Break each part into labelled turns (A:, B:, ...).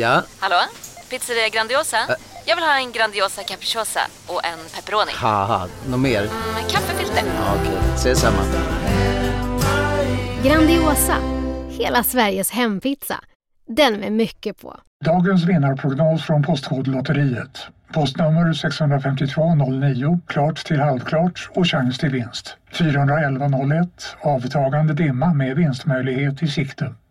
A: Ja?
B: Hallå? Pizzeria Grandiosa? Jag vill ha en Grandiosa capriciosa och en pepperoni.
A: Haha, något mer?
B: Med kaffefilter.
A: Ja, Okej, ses samma.
C: Grandiosa, hela Sveriges hempizza. Den med mycket på.
D: Dagens vinnarprognos från Postkodlotteriet. Postnummer 65209, klart till halvklart och chans till vinst. 41101, avtagande dimma med vinstmöjlighet i sikte.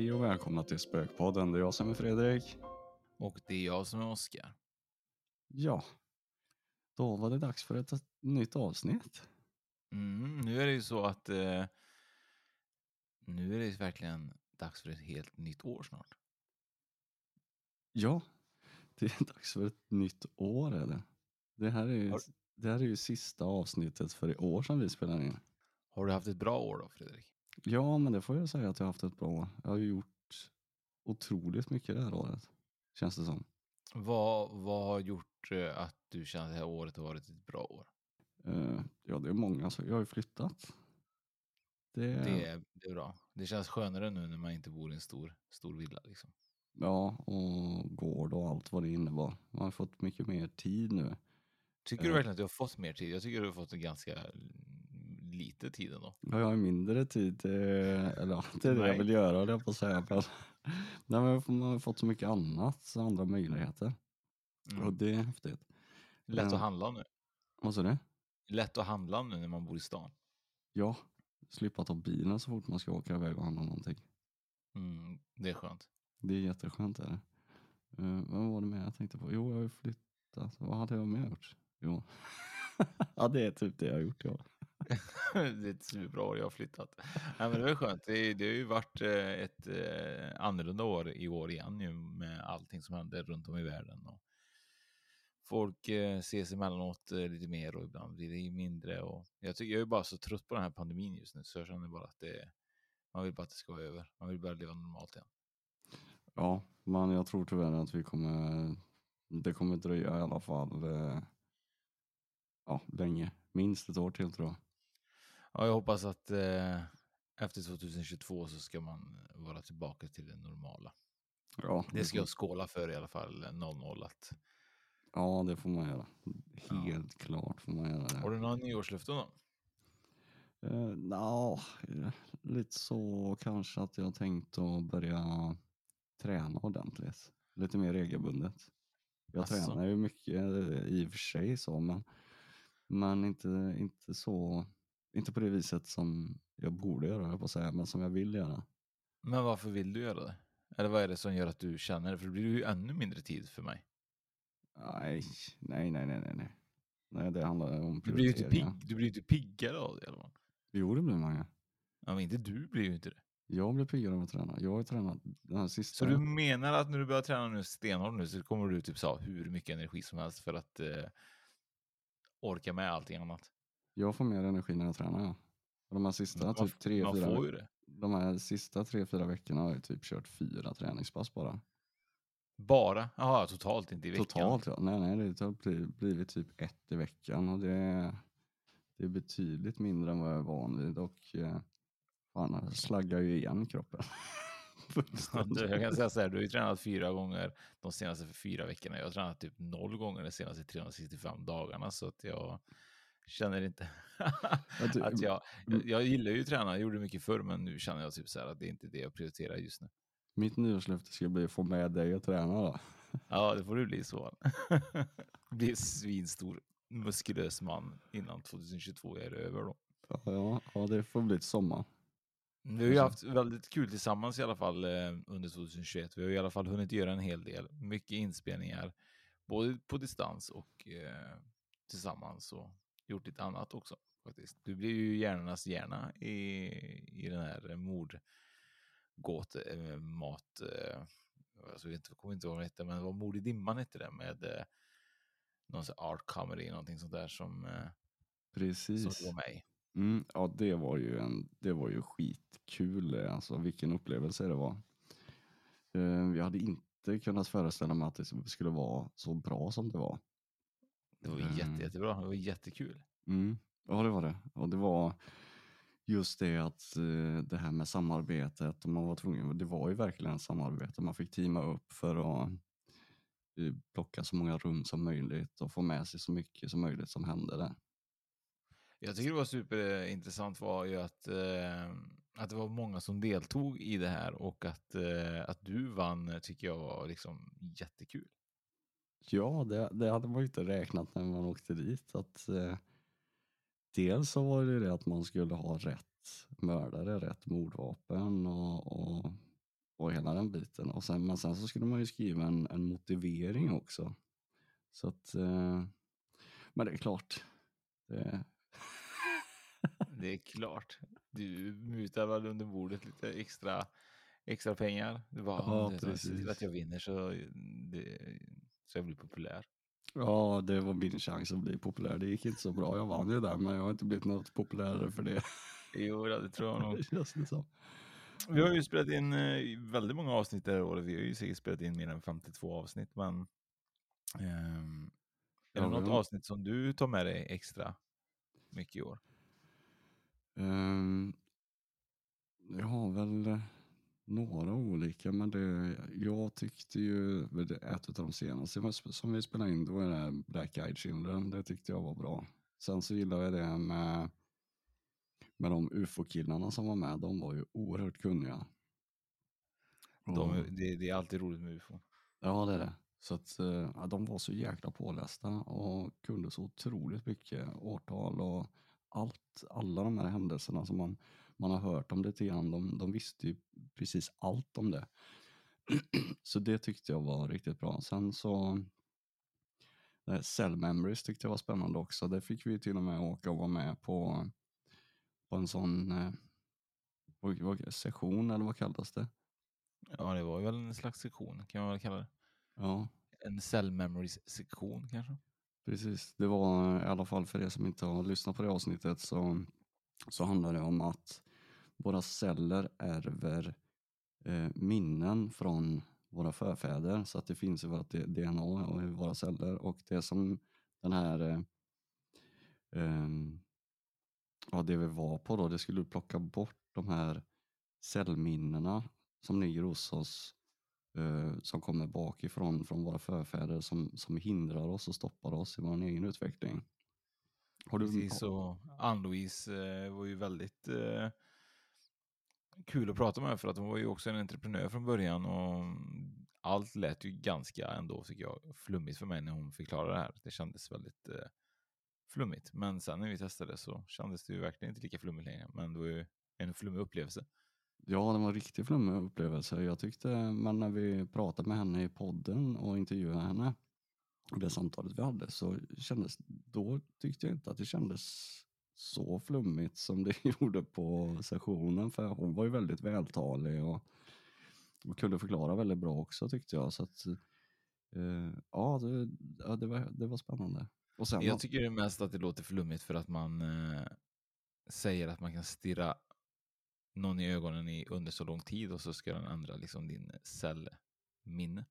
E: Hej och välkomna till Spökpodden. Det är jag som är Fredrik.
F: Och det är jag som är Oskar.
E: Ja, då var det dags för ett nytt avsnitt.
F: Mm, nu är det ju så att eh, nu är det verkligen dags för ett helt nytt år snart.
E: Ja, det är dags för ett nytt år är det. Här är ju, det här är ju sista avsnittet för i år som vi spelar in.
F: Har du haft ett bra år då, Fredrik?
E: Ja, men det får jag säga att jag har haft ett bra år. Jag har ju gjort otroligt mycket det här året, känns det som.
F: Vad, vad har gjort eh, att du känner att det här året har varit ett bra år?
E: Eh, ja, det är många, så jag har ju flyttat. Det,
F: Det, är, det är bra. Det känns skönare nu när man inte bor i en stor, stor villa. Liksom.
E: Ja, och gård och allt vad det innebar. Man har fått mycket mer tid nu.
F: Tycker du
E: Eh.
F: verkligen att du har fått mer tid? Jag tycker du har fått en ganska lite tid ändå.
E: Ja, jag har mindre tid, eh, eller det är det jag vill göra, jag på att säga. Men, nej, men man har fått så mycket annat, så andra möjligheter. Och
F: Mm.
E: det är häftigt.
F: Lätt
E: Ja.
F: att handla nu.
E: Vad sa du?
F: Lätt att handla nu när man bor i stan.
E: Ja, slippa ta bilen så fort man ska åka iväg och handla någonting.
F: Mm, det är skönt.
E: Det är jätteskönt. Är det. Uh, vad var det mer jag tänkte på? Jo, jag har ju flyttat. Vad hade jag mer gjort? Jo. ja, det är typ det jag har gjort, ja.
F: det är ett superbra år jag har flyttat. Nej, men det är skönt. Det, det har ju varit eh, ett eh, annorlunda år i år igen ju med allting som händer runt om i världen. Och folk eh, ses emellanåt eh, lite mer och ibland blir det mindre. Och jag, tycker, jag är bara så trött på den här pandemin just nu så jag känner bara att det, man vill bara att det ska vara över. Man vill börja leva normalt igen.
E: Ja, men jag tror tyvärr att vi kommer, det kommer dröja i alla fall eh, ja, länge. Minst ett år till tror jag.
F: Ja, jag hoppas att eh, efter 2022 så ska man vara tillbaka till det normala.
E: Ja,
F: Det ska
E: får-
F: jag skåla för i alla fall, 00 att
E: Ja, det får man göra.
F: Ja.
E: Helt klart får man göra det.
F: Har du några nyårslöften då?
E: Uh, eh, lite så kanske att jag tänkt att börja träna ordentligt. Lite mer regelbundet. Jag
F: Asså?
E: tränar ju mycket eh, i och för sig så, men, men inte, inte så, inte på det viset som jag borde göra, på att säga, men som jag vill göra.
F: Men varför vill du göra det? Eller vad är det som gör att du känner det? För det blir ju ännu mindre tid för mig.
E: Nej, nej, nej, nej, nej, nej. Det handlar om
F: Du blir ju inte,
E: prioriteringar.
F: pigg, du blir ju inte piggare av det i alla fall.
E: Jo, det blir man ju.
F: Ja, men inte du blir ju inte det.
E: Jag blir piggare av att träna. Jag har ju tränat den här sista...
F: Så du menar att när du börjar träna nu stenhårt nu så kommer du typ så hur mycket energi som helst för att eh, orka med allting annat?
E: Jag får mer energi när jag tränar, ja. De här sista
F: Man
E: typ tre,
F: man
E: fyra...
F: får ju det.
E: De här sista tre, fyra veckorna har jag typ kört fyra träningspass bara.
F: Bara? Jaha, totalt inte i veckan?
E: Totalt ja. Nej, nej, det har bli- blivit typ ett i veckan och det är, det är betydligt mindre än vad jag är van vid och eh, fan, jag slaggar ju igen kroppen.
F: Ja, du, jag kan säga så här, du har ju tränat fyra gånger de senaste fyra veckorna. Jag har tränat typ noll gånger de senaste 365 dagarna så att jag känner inte att jag, jag, gillar ju att träna, jag gjorde mycket förr, men nu känner jag typ så här att det är inte det jag prioriterar just nu.
E: Mitt nyårslöfte ska bli att få med dig att träna då.
F: Ja, det får du bli så. bli svinstor. muskulös man innan 2022 är över då.
E: Ja, ja, ja, det får bli sommar.
F: Vi har ju haft väldigt kul tillsammans i alla fall eh, under 2021. Vi har i alla fall hunnit göra en hel del. Mycket inspelningar, både på distans och eh, tillsammans och gjort lite annat också. Faktiskt. Du blir ju hjärnornas hjärna i, i den här mordgåt eh, mat... Eh, alltså, jag kommer inte ihåg vad det hette, men det var Mord i dimman hette det med eh, någon sån art comedy, någonting sånt där som, eh,
E: Precis.
F: som var i.
E: Mm, ja, det var ju en, det var ju skitkul. eh, Alltså vilken upplevelse det var. Eh, Jag hade inte kunnat föreställa mig att det skulle vara så bra som det var.
F: Det var
E: Mm.
F: jätte, jättebra. Det var jättekul.
E: Mm. Ja, det var det. Och det var just det att eh, det här med samarbetet, man var tvungen, det var ju verkligen samarbete. Man fick teama upp för att eh, plocka så många rum som möjligt och få med sig så mycket som möjligt som hände där.
F: Jag tycker det var superintressant var ju att, eh, att det var många som deltog i det här och att, eh, att du vann eh, tycker jag var liksom jättekul.
E: Ja, det, det hade man ju inte räknat när man åkte dit. Att, eh, dels så var det det att man skulle ha rätt mördare, rätt mordvapen och, och, och hela den biten. Och sen, men sen så skulle man ju skriva en, en motivering också. Så att, eh, men det är klart. Det,
F: det är klart. Du mutar väl under bordet lite extra, extra pengar. Det var
E: Ja, precis.
F: att jag vinner så, det, så jag blir populär.
E: ja, det var min chans att bli populär. Det gick inte så bra. Jag vann ju där, men jag har inte blivit något populärare för det.
F: Jo, det tror jag nog.
E: Det känns det som.
F: Vi har ju spelat in eh, väldigt många avsnitt det här året. Vi har ju säkert spelat in mer än 52 avsnitt, men ehm, är det
E: Ja,
F: något
E: men-
F: avsnitt som du tar med dig extra mycket i år?
E: Um, jag har väl eh, några olika, men det, jag tyckte ju, är ett av de senaste som- vi spelade in, det var det Black Eyed Children, det tyckte jag var bra. Sen så gillade jag det med, med de ufo-killarna som var med, de var ju oerhört kunniga.
F: De,
E: Och-
F: det, det är alltid roligt med ufo.
E: Ja, det är det. Så att eh, ja, de var så jäkla pålästa och kunde så otroligt mycket årtal och allt, alla de här händelserna som man, man har hört om lite grann, de, de visste ju precis allt om det. så det tyckte jag var riktigt bra. Sen så eh, Cell Memories tyckte jag var spännande också. Där fick vi till och med åka och vara med på, på en sån eh, vad, vad, session eller vad kallas det?
F: Ja, det var väl en slags sektion kan man väl kalla det.
E: Ja,
F: En cell memories-sektion kanske?
E: Precis, det var eh, i alla fall för er som inte har lyssnat på det avsnittet så, så handlar det om att våra celler ärver eh, minnen från våra förfäder. Så att det finns i vårt DNA och i våra celler. Och det som den här eh, eh, ja, det vi var på då, det skulle plocka bort de här cellminnena som ligger hos oss som kommer bakifrån från våra förfäder som, som hindrar oss och stoppar oss i vår egen utveckling. Har du,
F: Precis, och Ann-Louise eh, var ju väldigt eh, kul att prata med för att hon var ju också en entreprenör från början och allt lät ju ganska ändå, tycker jag, flummigt för mig när hon förklarade det här. Det kändes väldigt eh, flummigt, men sen när vi testade så kändes det ju verkligen inte lika flummigt längre, men det var ju en flummig upplevelse.
E: Ja, det var en riktigt flummig upplevelse. Jag tyckte, men när vi pratade med henne i podden och intervjuade henne och det samtalet vi hade så kändes, då tyckte jag inte att det kändes så flummigt som det gjorde på sessionen för hon var ju väldigt vältalig och, och kunde förklara väldigt bra också tyckte jag. Så att, eh, ja, det, ja det, var, det var spännande. Och sen,
F: Jag tycker det mest att det låter flummigt för att man eh, säger att man kan stirra någon i ögonen i under så lång tid och så ska den ändra liksom din cellminne.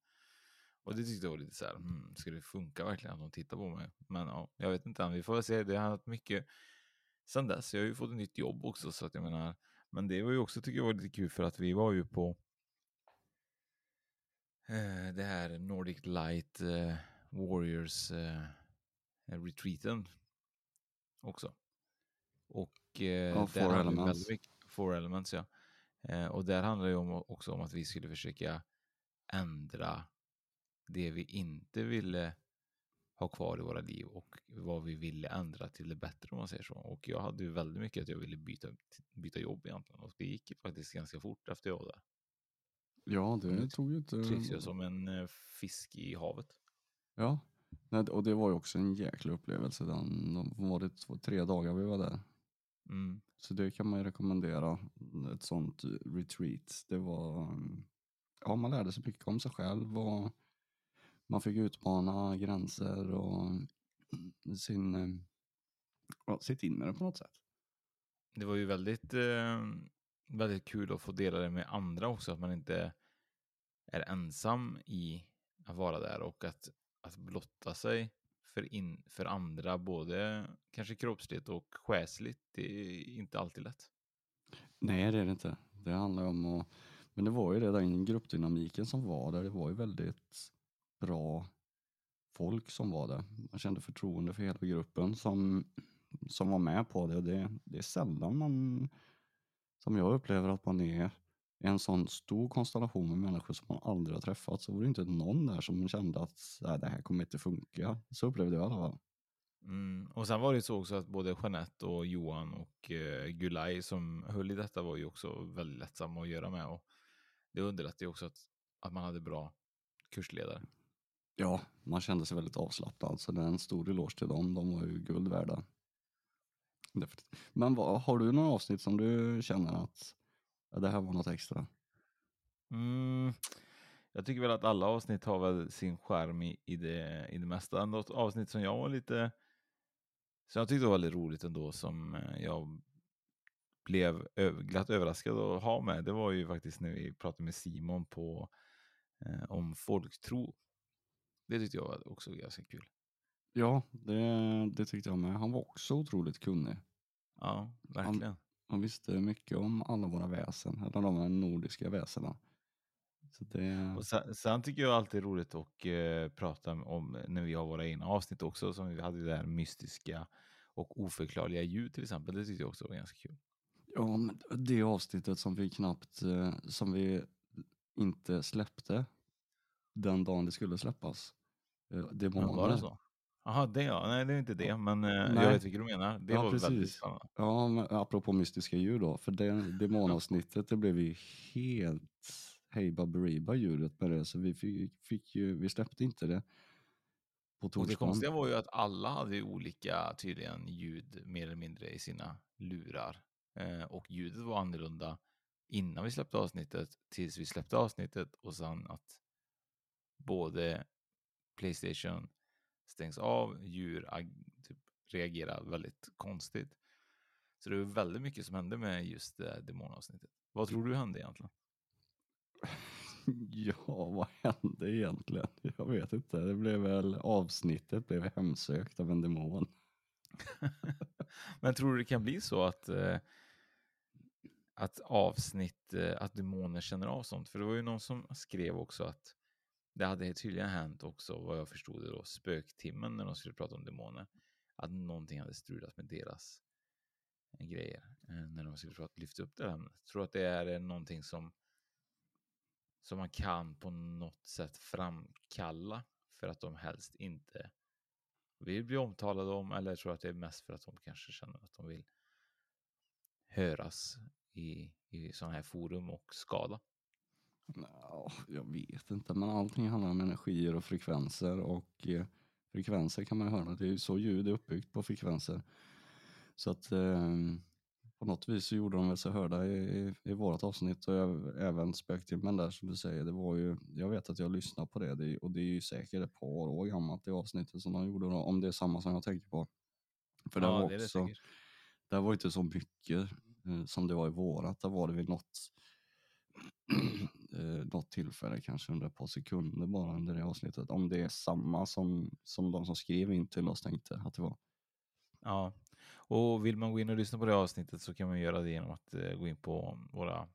F: Och det tyckte jag var lite så här, hmm, ska det funka verkligen att de tittar på mig? Men ja, jag vet inte än, vi får väl se. Det har hänt mycket sen dess. Jag har ju fått ett nytt jobb också så att jag menar, men det var ju också tycker jag var lite kul för att vi var ju på eh, det här Nordic Light eh, Warriors eh, retreaten också. Och eh, där det
E: Elements.
F: väldigt mycket, Four Elements ja. Eh, och där handlar det om, också om att vi skulle försöka ändra det vi inte ville ha kvar i våra liv och vad vi ville ändra till det bättre om man säger så. Och jag hade ju väldigt mycket att jag ville byta, byta jobb egentligen och det gick faktiskt ganska fort efter jag var där.
E: Ja, det tog ju inte...
F: Trivs jag som en eh, fisk i havet.
E: Ja, och det var ju också en jäkla upplevelse. Den, de var det två, tre dagar vi var där.
F: Mm.
E: Så det kan man ju rekommendera, ett sånt retreat. Det var, ja man lärde sig mycket om sig själv och man fick utmana gränser och sin, ja, sitt inre på något sätt.
F: Det var ju väldigt, eh, väldigt kul att få dela det med andra också, att man inte är ensam i att vara där och att, att blotta sig för, in, för andra, både kanske kroppsligt och själsligt, det är inte alltid lätt.
E: Nej, det är det inte. Det handlar om att, men det var ju det, den gruppdynamiken som var där, det var ju väldigt bra folk som var där. Man kände förtroende för hela gruppen som, som var med på det. det. Det är sällan man, som jag upplever att man är en sån stor konstellation med människor som man aldrig har träffat så var det inte någon där som kände att det här kommer inte funka. Så upplevde jag i alla fall.
F: Mm. Och sen var det så också att både Jeanette och Johan och eh, Gulay som höll i detta var ju också väldigt lättsamma att göra med. Och det underlättade ju också att, att man hade bra kursledare.
E: Ja, man kände sig väldigt avslappnad så det är en stor eloge till dem. De var ju guld värda. Men vad, har du några avsnitt som du känner att ja, det här var något extra?
F: Mm, jag tycker väl att alla avsnitt har väl sin skärm i, i, det, i det mesta. Något avsnitt som jag var lite, som jag tyckte var väldigt roligt ändå, som eh, jag blev glatt överraskad att ha med, det var ju faktiskt när vi pratade med Simon på, eh, om folktro. Det tyckte jag var också ganska kul.
E: Ja, det, det tyckte jag med. Han var också otroligt kunnig.
F: Ja, verkligen.
E: Han, han visste mycket om alla våra väsen, eller de nordiska väsena. Så det...
F: och sen, sen, tycker jag alltid är roligt att uh, prata om när vi har våra egna avsnitt också, som vi hade där mystiska och oförklarliga ljud till exempel. Det tyckte jag också var ganska kul.
E: Ja, men det avsnittet som vi knappt, uh, som vi inte släppte den dagen det skulle släppas. Uh, det
F: var, var det så? Jaha, det ja. Nej, det är inte det, men Nej. jag vet vilket du menar. Det
E: ja,
F: var
E: precis.
F: väldigt spännande.
E: Ja, men apropå mystiska ljud då, för det demonavsnittet, det blev ju helt hej baberiba ljudet med det, så vi fick, fick ju, vi släppte inte det på torsdagen.
F: Och det konstiga var ju att alla hade olika, tydligen, ljud mer eller mindre i sina lurar. Eh, och ljudet var annorlunda innan vi släppte avsnittet, tills vi släppte avsnittet och sen att både Playstation stängs av, djur typ, reagerar väldigt konstigt. Så det var väldigt mycket som hände med just det demonavsnittet. Vad tror du hände egentligen?
E: Ja, vad hände egentligen? Jag vet inte. Det blev väl avsnittet blev hemsökt av en demon.
F: Men tror du det kan bli så att eh, att avsnitt, eh, att demoner känner av sånt? För det var ju någon som skrev också att det hade tydligen hänt också, vad jag förstod det då, spöktimmen när de skulle prata om demoner. Att någonting hade strulat med deras eh, grejer eh, när de skulle prata, lyfta upp det här ämnet. Tror att det är eh, någonting som, som man kan på något sätt framkalla för att de helst inte vill bli omtalade om eller tror att det är mest för att de kanske känner att de vill höras i, i sådana här forum och skada.
E: No, jag vet inte, men allting handlar om energier och frekvenser och eh, frekvenser kan man ju höra. Det är ju så ljud är uppbyggt på frekvenser. Så att eh, på något vis så gjorde de väl sig hörda i, i, i vårt avsnitt och även spöktimmen där som du säger. Det var ju, jag vet att jag lyssnade på det, det och det är ju säkert ett par år gammalt det avsnittet som de gjorde då, om det är samma som jag tänker på. För
F: ja,
E: det var
F: det
E: också, det, det var inte så mycket eh, som det var i vårat. Där var det vid något eh, något tillfälle, kanske under ett par sekunder bara under det avsnittet. Om det är samma som, som de som skrev in till oss tänkte att det var.
F: Ja, och vill man gå in och lyssna på det avsnittet så kan man göra det genom att eh, gå in på våra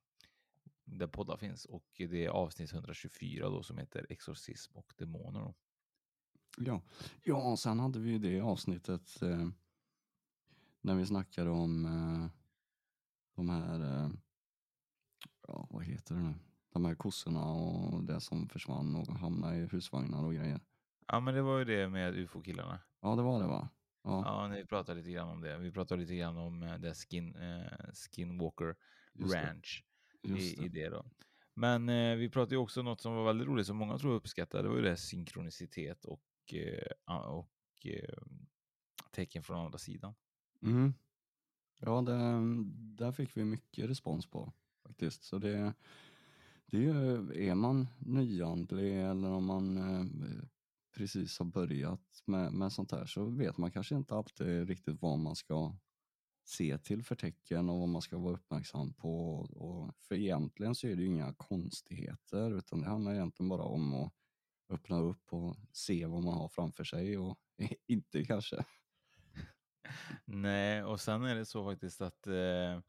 F: där poddar finns och det är avsnitt 124 då som heter Exorcism och demoner. Då.
E: Ja, ja sen hade vi det avsnittet eh, när vi snackade om eh, de här, eh, ja vad heter det nu, de här kossorna och det som försvann och hamnade i husvagnar och grejer.
F: Ja, men det var ju det med ufo-killarna.
E: Ja, det var det va? Ja,
F: Ja, ni pratade lite grann om det. Vi pratade lite grann om eh, det skin, eh, Skinwalker
E: Just det.
F: Ranch
E: just
F: i, i
E: det.
F: det då. Men eh, vi pratade ju också om något som var väldigt roligt som många tror jag uppskattade. Det var ju det här synkronicitet och, eh, och eh, tecken från andra sidan.
E: Mm. Ja, det, där fick vi mycket respons på faktiskt. Så det, det är, ju- är man nyandlig eller om man eh, precis har börjat med, med sånt här så vet man kanske inte alltid riktigt vad man ska se till för tecken och vad man ska vara uppmärksam på. Och, för egentligen så är det ju inga konstigheter utan det handlar egentligen bara om att öppna upp och se vad man har framför sig och inte kanske
F: Nej, och sen är det så faktiskt att eh,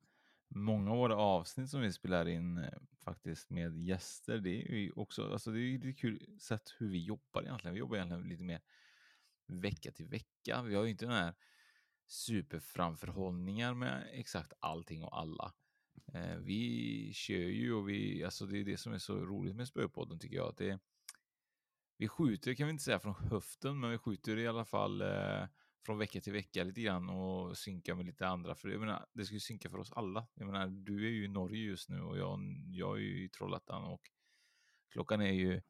F: många av våra avsnitt som vi spelar in eh, faktiskt med gäster, det är ju också, alltså det är ju lite kul sätt hur vi jobbar egentligen. Vi jobbar egentligen lite mer vecka till vecka. Vi har ju inte den här superframförhållningar med exakt allting och alla. Eh, vi kör ju och vi, alltså det är det som är så roligt med Spöpodden tycker jag. Att det, vi skjuter, kan vi inte säga från höften, men vi skjuter i alla fall eh, från vecka till vecka lite grann och synka med lite andra. För jag menar, det ska ju synka för oss alla. Jag menar, du är ju i Norge just nu och jag, jag är ju i Trollhättan och klockan är ju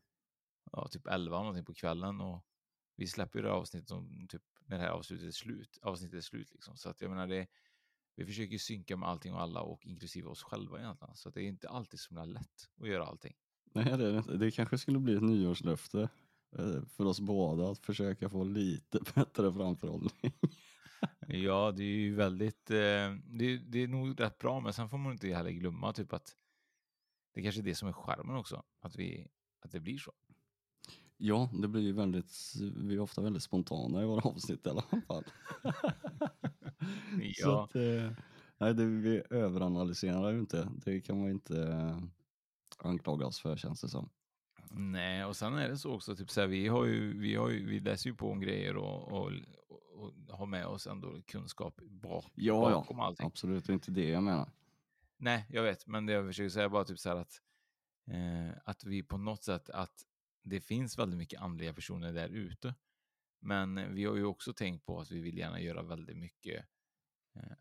F: ja, typ 11 någonting på kvällen och vi släpper ju det här avsnittet som typ när det här avsnittet är slut. Avsnittet är slut liksom. Så att jag menar, det, vi försöker synka med allting och alla och inklusive oss själva egentligen. Så att det är inte alltid så himla lätt att göra allting.
E: Nej, det, är det inte. det kanske skulle bli ett nyårslöfte för oss båda att försöka få lite bättre framförhållning.
F: Ja, det är ju väldigt, eh, det, det är nog rätt bra, men sen får man inte heller glömma typ att det kanske är det som är skärmen också, att, vi, att det blir så.
E: Ja, det blir ju väldigt, vi är ofta väldigt spontana i våra avsnitt i alla fall. Så
F: Ja.
E: att, eh, nej, det, vi överanalyserar ju inte, det kan man inte eh, anklaga oss för känns det som.
F: Nej, och sen är det så också, typ så här, vi, har ju, vi, har ju, vi läser ju på om grejer och, och, och, och har med oss ändå kunskap bak,
E: Ja,
F: bakom
E: ja,
F: allting.
E: absolut, det är inte det jag menar.
F: Nej, jag vet, men det jag försöker säga är bara typ så här att, eh, att vi på något sätt, att det finns väldigt mycket andliga personer där ute. Men vi har ju också tänkt på att vi vill gärna göra väldigt mycket eh,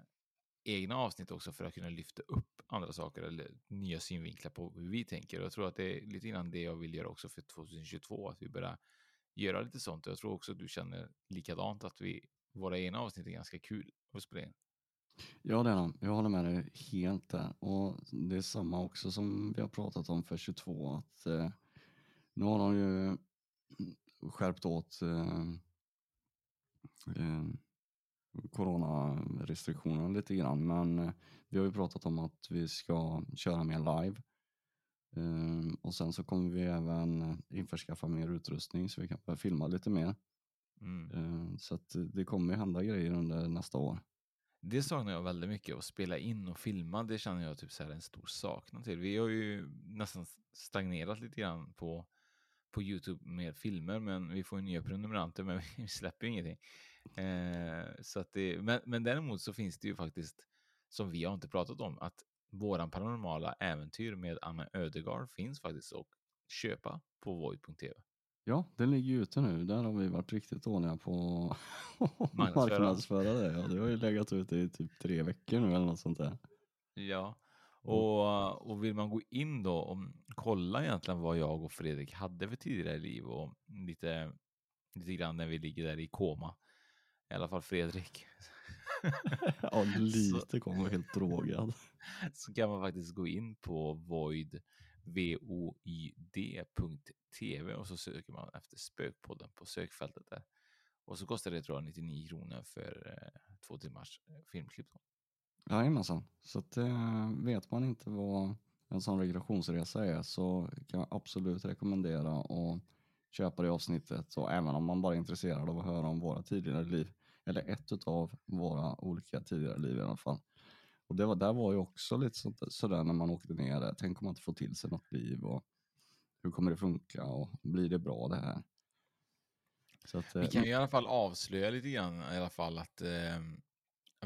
F: egna avsnitt också för att kunna lyfta upp andra saker eller nya synvinklar på hur vi tänker. Och jag tror att det är lite grann det jag vill göra också för 2022, att vi börjar göra lite sånt. Och jag tror också att du känner likadant, att vi, våra egna avsnitt är ganska kul att spela in.
E: Ja, det är han. Jag håller med dig helt där. Och det är samma också som vi har pratat om för 22, att eh, nu har de ju skärpt åt eh, eh, coronarestriktionerna lite grann, men eh, vi har ju pratat om att vi ska köra mer live. Eh, och sen så kommer vi även införskaffa mer utrustning så vi kan börja filma lite mer.
F: Mm.
E: Eh, så att det kommer ju hända grejer under nästa år.
F: Det saknar jag väldigt mycket, att spela in och filma. Det känner jag typ så här en stor saknad till. Vi har ju nästan stagnerat lite grann på, på Youtube med filmer, men vi får ju nya prenumeranter, men vi släpper ju ingenting. Eh, så att det, men, men däremot så finns det ju faktiskt, som vi har inte pratat om, att våran paranormala äventyr med Anna Ödegaard finns faktiskt att köpa på void.tv.
E: Ja, den ligger ju ute nu. Där har vi varit riktigt dåliga på att
F: Marknadsföra.
E: marknadsföra det. Ja, det har ju legat ute i typ tre veckor nu eller något sånt där.
F: Ja, och, och vill man gå in då och kolla egentligen vad jag och Fredrik hade för tidigare liv och lite, lite grann när vi ligger där i koma. I alla fall Fredrik.
E: Ja, lite kom och helt drogad.
F: så kan man faktiskt gå in på void, void.tv och så söker man efter Spökpodden på sökfältet där. Och så kostar det tror jag 99 kronor för eh, två timmars eh, filmklipp.
E: Jajamensan. Så att, eh, vet man inte vad en sån rekreationsresa är så kan jag absolut rekommendera att köpa det avsnittet. Och även om man bara är intresserad av att höra om våra tidigare liv. Eller ett av våra olika tidigare liv i alla fall. Och det var, där var ju också lite sånt, sådär när man åkte ner där. Tänk om man inte får till sig något liv och hur kommer det funka och blir det bra det här? Att,
F: Vi
E: eh,
F: kan ju i alla fall avslöja lite grann i alla fall att eh,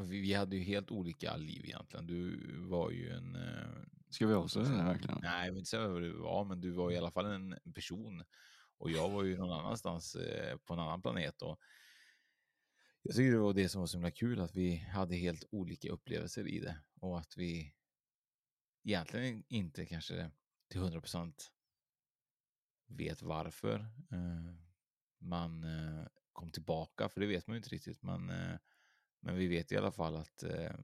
F: vi, vi hade ju helt olika liv egentligen. Du var ju en... Eh,
E: Ska vi avslöja det verkligen?
F: Nej, jag vill inte säga vad du var, men du var i alla fall en person. Och jag var ju någon annanstans eh, på en annan planet. Och jag tycker det var det som var så himla kul, att vi hade helt olika upplevelser i det. Och att vi egentligen inte kanske till 100 procent vet varför eh, man eh, kom tillbaka, för det vet man ju inte riktigt. Men, eh, men vi vet i alla fall att eh,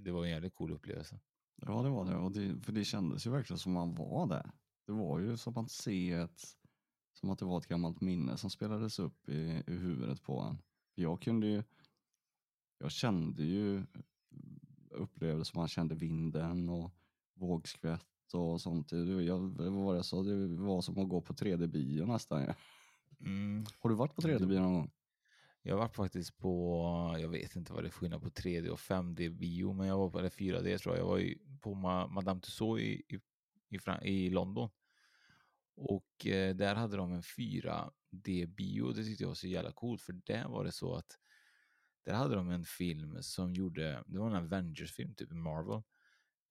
F: det var en jävligt cool upplevelse.
E: Ja, det var det. Och det, för det kändes ju verkligen som man var där. Det var ju som att se ett, som att det var ett gammalt minne som spelades upp i, i huvudet på en. Jag kunde ju, jag kände ju, upplevde som man kände vinden och vågskvätt och sånt. Det, jag, var det sa? Det var som att gå på 3D-bio nästan.
F: Mm.
E: Har du varit på 3D-bio någon gång?
F: Jag varit faktiskt på, jag vet inte vad det är skillnad på 3D och 5D-bio, men jag var på, eller 4D tror jag, jag var på Ma Madame Tussauds i, i, i, London. Och eh, där hade de en 4D-bio, det tyckte jag var så jävla coolt, för där var det så att där hade de en film som gjorde, det var en Avengers-film, typ Marvel,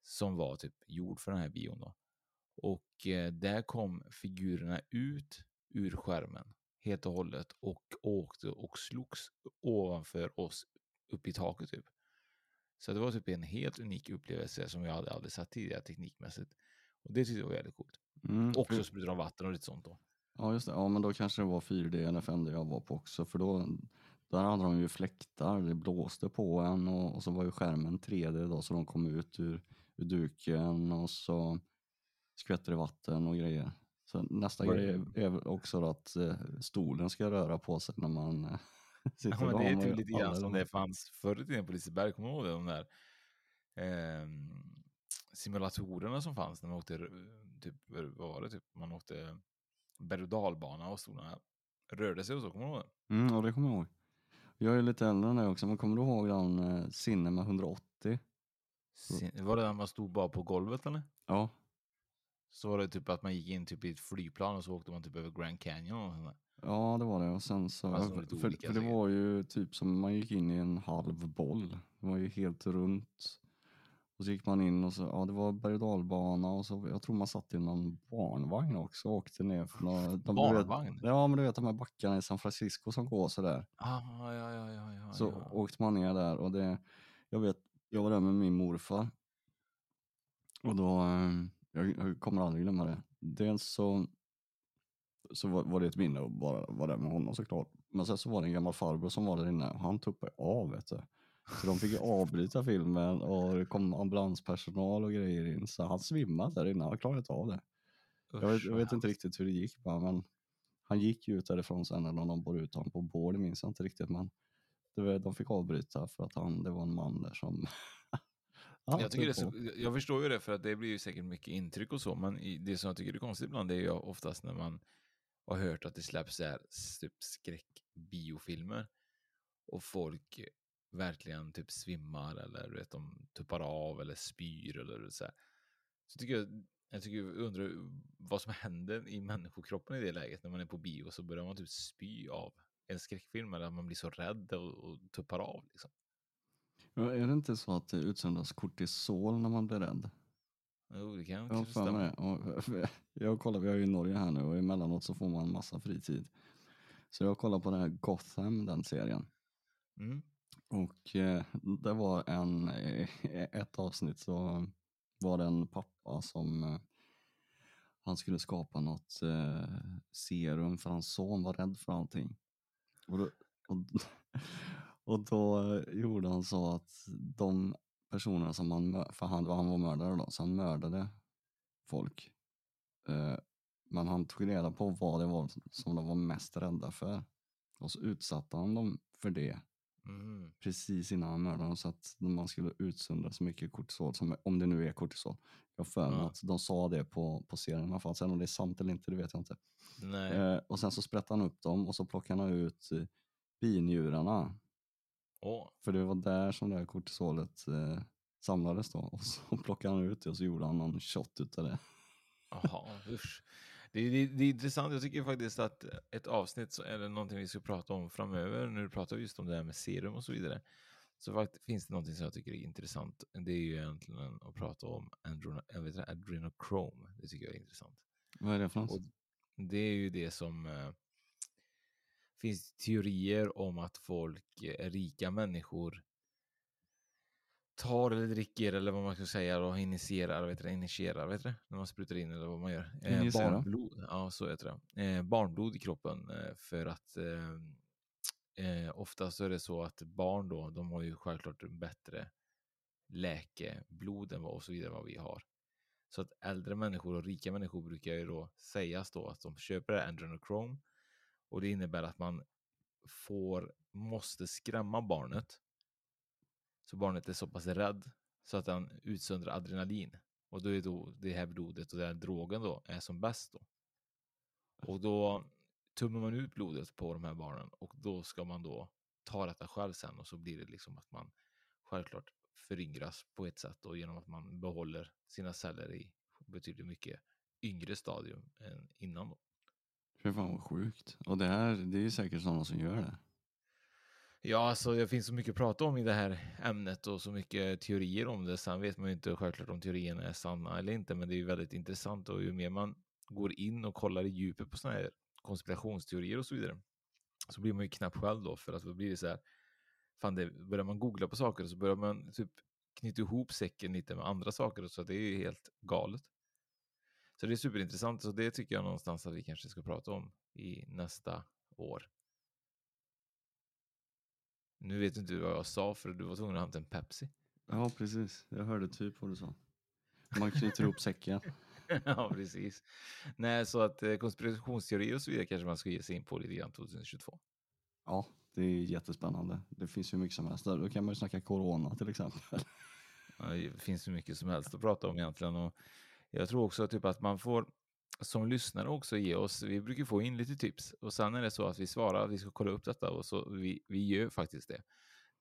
F: som var typ gjord för den här bion då. Och eh, där kom figurerna ut ur skärmen helt och hållet och åkte och slogs ovanför oss upp i taket typ. Så det var typ en helt unik upplevelse som jag hade aldrig sett tidigare teknikmässigt. Och det tyckte jag var väldigt coolt.
E: Mm,
F: och så sprutar de vatten och lite sånt då.
E: Ja, just det. Ja, men då kanske det var 4D eller 5D jag var på också, för då där hade de ju fläktar, det blåste på en och, och så var ju skärmen 3D då, så de kom ut ur, ur duken och så skvätte det vatten och grejer. Så nästa
F: Var
E: grej är också då att eh, stolen ska röra på sig när man eh, sitter.
F: Ja, men det är typ lite grann som
E: de-
F: det fanns förr i tiden på Liseberg. Kommer du ihåg det? De där ehm, simulatorerna som fanns när man åkte, eh, typ, vad var det, typ, man åkte berg och dalbana och stolarna rörde sig och så. Kommer du ihåg det?
E: Mm, ja, det kommer jag ihåg. Jag är lite äldre än dig också, men kommer du ihåg den eh, Cinema 180?
F: Sin- Var det när man stod bara på golvet eller?
E: Ja,
F: Så var det typ att man gick in typ i ett flygplan och så åkte man typ över Grand Canyon och sånt där.
E: Ja, det var det. Och sen så,
F: lite
E: för, för det var ju typ som man gick in i en halv boll. Det var ju helt runt. Och så gick man in och så, ja det var berg och dalbana och så, jag tror man satt i någon barnvagn också och åkte ner för några, de,
F: Barnvagn?
E: Vet, ja men du vet de här backarna i San Francisco som går sådär.
F: Ah, ja, ja, ja, ja.
E: Så
F: ja.
E: åkte man ner där och det, jag vet, jag var där med min morfar. Och då, eh, jag, jag kommer aldrig glömma det. Dels så, så var, var det ett minne att bara vara där med honom såklart. Men sen så var det en gammal farbror som var där inne och han tuppade av vet du. Så de fick ju avbryta filmen och det kom ambulanspersonal och grejer in. Så han svimmade där inne, han klarade inte av det. Jag vet, jag vet inte
F: hemskt.
E: riktigt hur det gick men han gick ju ut därifrån sen när de bar ut honom på bår, det minns jag inte riktigt. Men var, de fick avbryta för att han, det var en man där som...
F: Jag, tycker det så, jag förstår ju det, för att det blir ju säkert mycket intryck och så, men det som jag tycker är konstigt ibland det är ju oftast när man har hört att det släpps så här typ skräckbiofilmer och folk verkligen typ svimmar eller du vet, de tuppar av eller spyr eller så här. Så tycker jag, jag tycker jag undrar vad som händer i människokroppen i det läget när man är på bio så börjar man typ spy av en skräckfilm eller att man blir så rädd och, och tuppar av liksom.
E: Ja, Är det inte så att det utsöndras kortisol när man blir rädd?
F: Jo, det kan
E: Jag har
F: stämma.
E: jag kollar, vi är ju i Norge här nu och emellanåt så får man massa fritid. Så jag kollar på den här Gotham, den serien.
F: Mm.
E: Och eh, det var en, eh, ett avsnitt så var det en pappa som eh, han skulle skapa något eh, serum för hans son var rädd för allting. Och då, och, och då gjorde han så att de personerna som han, för han, han var mördare då, så han mördade folk. Eh, men han tog reda på vad det var som de var mest rädda för. Och så utsatte han dem för det
F: Mm.
E: precis innan han mördade dem så att man skulle utsöndra så mycket kortisol, som, om det nu är kortisol. Jag för mig
F: Ja.
E: att de sa det på, på serien i alla fall. Sen om det är sant eller inte, det vet jag inte. Eh, och sen så sprättade han upp dem och så plockade han ut eh, binjurarna.
F: Åh.
E: För det var där som det här kortisolet eh, samlades då. Och så plockade han ut det och så gjorde han någon shot utav det.
F: Jaha, usch. Det, det, det är intressant. Jag tycker faktiskt att ett avsnitt är det någonting vi ska prata om framöver. Nu pratar vi just om det här med serum och så vidare. Så faktiskt finns det någonting som jag tycker är intressant. Det är ju egentligen att prata om adrenochrome. Det tycker jag är intressant.
E: Vad är det för något?
F: Och Det är ju det som eh, finns teorier om att folk, eh, rika människor, tar eller dricker eller vad man ska säga och initierar, vet du, initierar, vet du, när man sprutar in eller vad man gör. Eh, barnblod, ja så heter det. Eh, barnblod i kroppen eh, för att eh, eh, oftast är det så att barn då, de har ju självklart en bättre läkeblod än vad och så vidare vad vi har. Så att äldre människor och rika människor brukar ju då sägas då att de köper adrenochrome och det innebär att man får, måste skrämma barnet så barnet är så pass rädd så att den utsöndrar adrenalin. Och då är då det här blodet och den här drogen då är som bäst då. Och då tummar man ut blodet på de här barnen och då ska man då ta detta själv sen och så blir det liksom att man självklart föryngras på ett sätt och genom att man behåller sina celler i betydligt mycket yngre stadium än innan. Då.
E: Fy fan vad sjukt. Och det här, det är ju säkert sådana som gör det.
F: Ja, alltså det finns så mycket att prata om i det här ämnet och så mycket teorier om det. Sen vet man ju inte självklart om teorierna är sanna eller inte, men det är ju väldigt intressant och ju mer man går in och kollar i djupet på sådana här konspirationsteorier och så vidare så blir man ju knapp själv då för att då blir det så här. Fan, det, börjar man googla på saker så börjar man typ knyta ihop säcken lite med andra saker så det är ju helt galet. Så det är superintressant, så det tycker jag någonstans att vi kanske ska prata om i nästa år. Nu vet inte du vad jag sa för du var tvungen att hämta en Pepsi.
E: Ja, precis. Jag hörde typ vad du sa. Man knyter ihop säcken.
F: ja, precis. Nej, så att eh, konspirationsteorier och så vidare kanske man ska ge sig in på lite grann 2022.
E: Ja, det är jättespännande. Det finns ju mycket som helst. där. Då kan man ju snacka corona till exempel.
F: Ja, det finns ju mycket som helst att prata om egentligen. Och jag tror också typ att man får som lyssnare också ge oss, vi brukar få in lite tips och sen är det så att vi svarar att vi ska kolla upp detta och så vi, vi gör faktiskt det.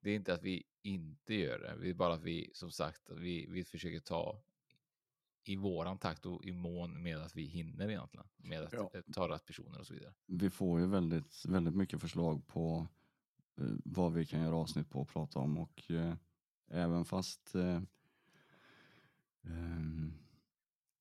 F: Det är inte att vi inte gör det, det är bara att vi som sagt, vi, vi försöker ta i våran takt och i mån med att vi hinner egentligen med att
E: Ja.
F: eh, ta rätt personer och så vidare.
E: Vi får ju väldigt, väldigt mycket förslag på eh, vad vi kan göra avsnitt på och prata om och eh, även fast eh, ehm,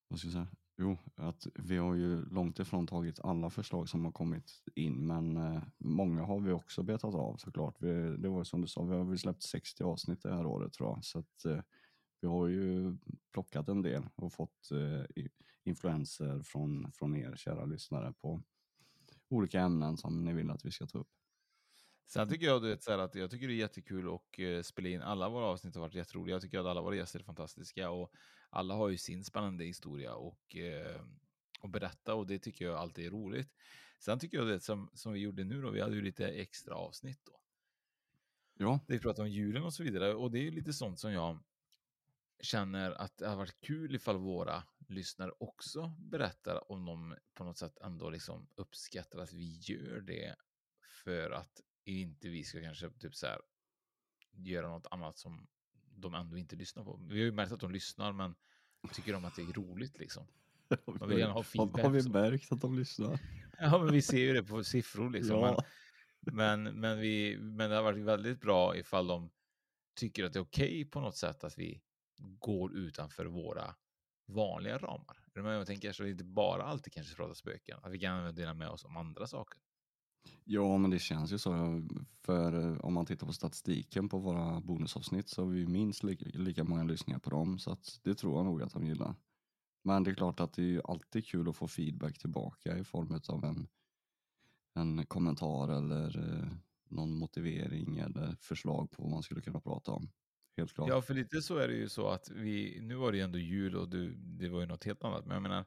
E: vad ska jag säga? Jo, att vi har ju långt ifrån tagit alla förslag som har kommit in men eh, många har vi också betat av såklart. Vi, det var ju som du sa, vi har släppt 60 avsnitt det här året tror jag. Så att, eh, vi har ju plockat en del och fått eh, influenser från, från er kära lyssnare på olika ämnen som ni vill att vi ska ta upp.
F: Sen tycker jag du vet, så här, att jag tycker det är jättekul att eh, spela in. Alla våra avsnitt har varit jätteroliga. Jag tycker att alla våra gäster är fantastiska och alla har ju sin spännande historia och, eh, och berätta och det tycker jag alltid är roligt. Sen tycker jag det som, som vi gjorde nu då, vi hade ju lite extra avsnitt då.
E: Ja.
F: Där vi pratade om julen och så vidare och det är ju lite sånt som jag känner att det har varit kul ifall våra lyssnare också berättar om de på något sätt ändå liksom uppskattar att vi gör det för att inte vi ska kanske typ så här göra något annat som de ändå inte lyssnar på. Vi har ju märkt att de lyssnar, men tycker de att det är roligt liksom? Man vill gärna ha feedback.
E: har vi märkt att de lyssnar?
F: Ja, men vi ser ju det på siffror liksom.
E: Ja.
F: Men, men, men, vi, men det har varit väldigt bra ifall de tycker att det är okej på något sätt att vi går utanför våra vanliga ramar. Är? Jag tänker så att vi inte bara alltid kanske pratar spöken, att vi kan dela med oss om andra saker.
E: Ja, men det känns ju så. För eh, om man tittar på statistiken på våra bonusavsnitt så har vi minst lika, lika många lyssningar på dem. Så att det tror jag nog att de gillar. Men det är klart att det är ju alltid kul att få feedback tillbaka i form av en, en kommentar eller eh, någon motivering eller förslag på vad man skulle kunna prata om. Helt klart.
F: Ja, för lite så är det ju så att vi, nu var det ju ändå jul och du, det var ju något helt annat, men jag menar,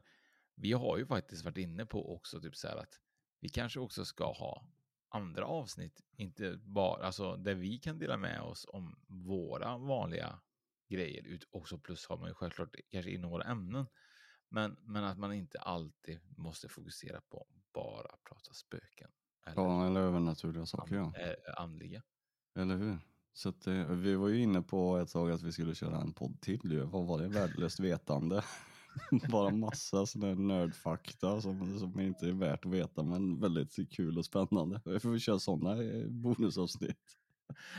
F: vi har ju faktiskt varit inne på också typ så här att vi kanske också ska ha andra avsnitt, inte bara, alltså där vi kan dela med oss om våra vanliga grejer, ut, också plus har man ju självklart kanske inom våra ämnen, men, men att man inte alltid måste fokusera på bara prata spöken. Eller
E: Ja, eller övernaturliga saker ja.
F: eh, andliga.
E: Eller hur? Så att, eh, vi var ju inne på ett tag att vi skulle köra en podd till ju. Vad var det? Värdelöst vetande. Bara massa sån här nördfakta som, som inte är värt att veta men väldigt kul och spännande. Vi får köra sådana bonusavsnitt.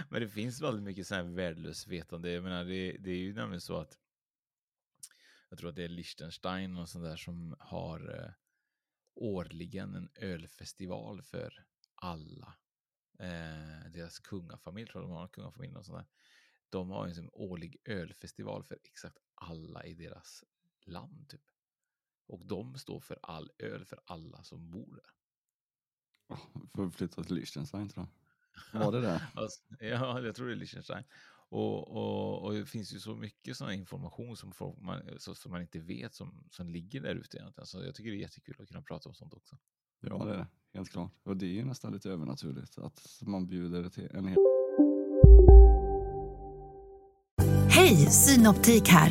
F: Men det finns väldigt mycket så här värdelöst vetande. Jag menar, det, det är ju nämligen så att jag tror att det är Liechtenstein och sånt där som har eh, årligen en ölfestival för alla. Eh, deras kungafamilj, tror jag de har kungafamilj och sånt där. De har en årlig ölfestival för exakt alla i deras land. Typ. Och de står för all öl för alla som bor där.
E: För att flytta till Liechtenstein tror jag. Var det det?
F: Alltså, ja, jag tror det är Liechtenstein. Och, och, och det finns ju så mycket sån här information som, folk, man, så, som man inte vet som, som ligger där ute egentligen. Så jag tycker det är jättekul att kunna prata om sånt också.
E: Ja, det är det. Helt klart. Och det är ju nästan lite övernaturligt att man bjuder till en hel...
G: Hej, Synoptik här.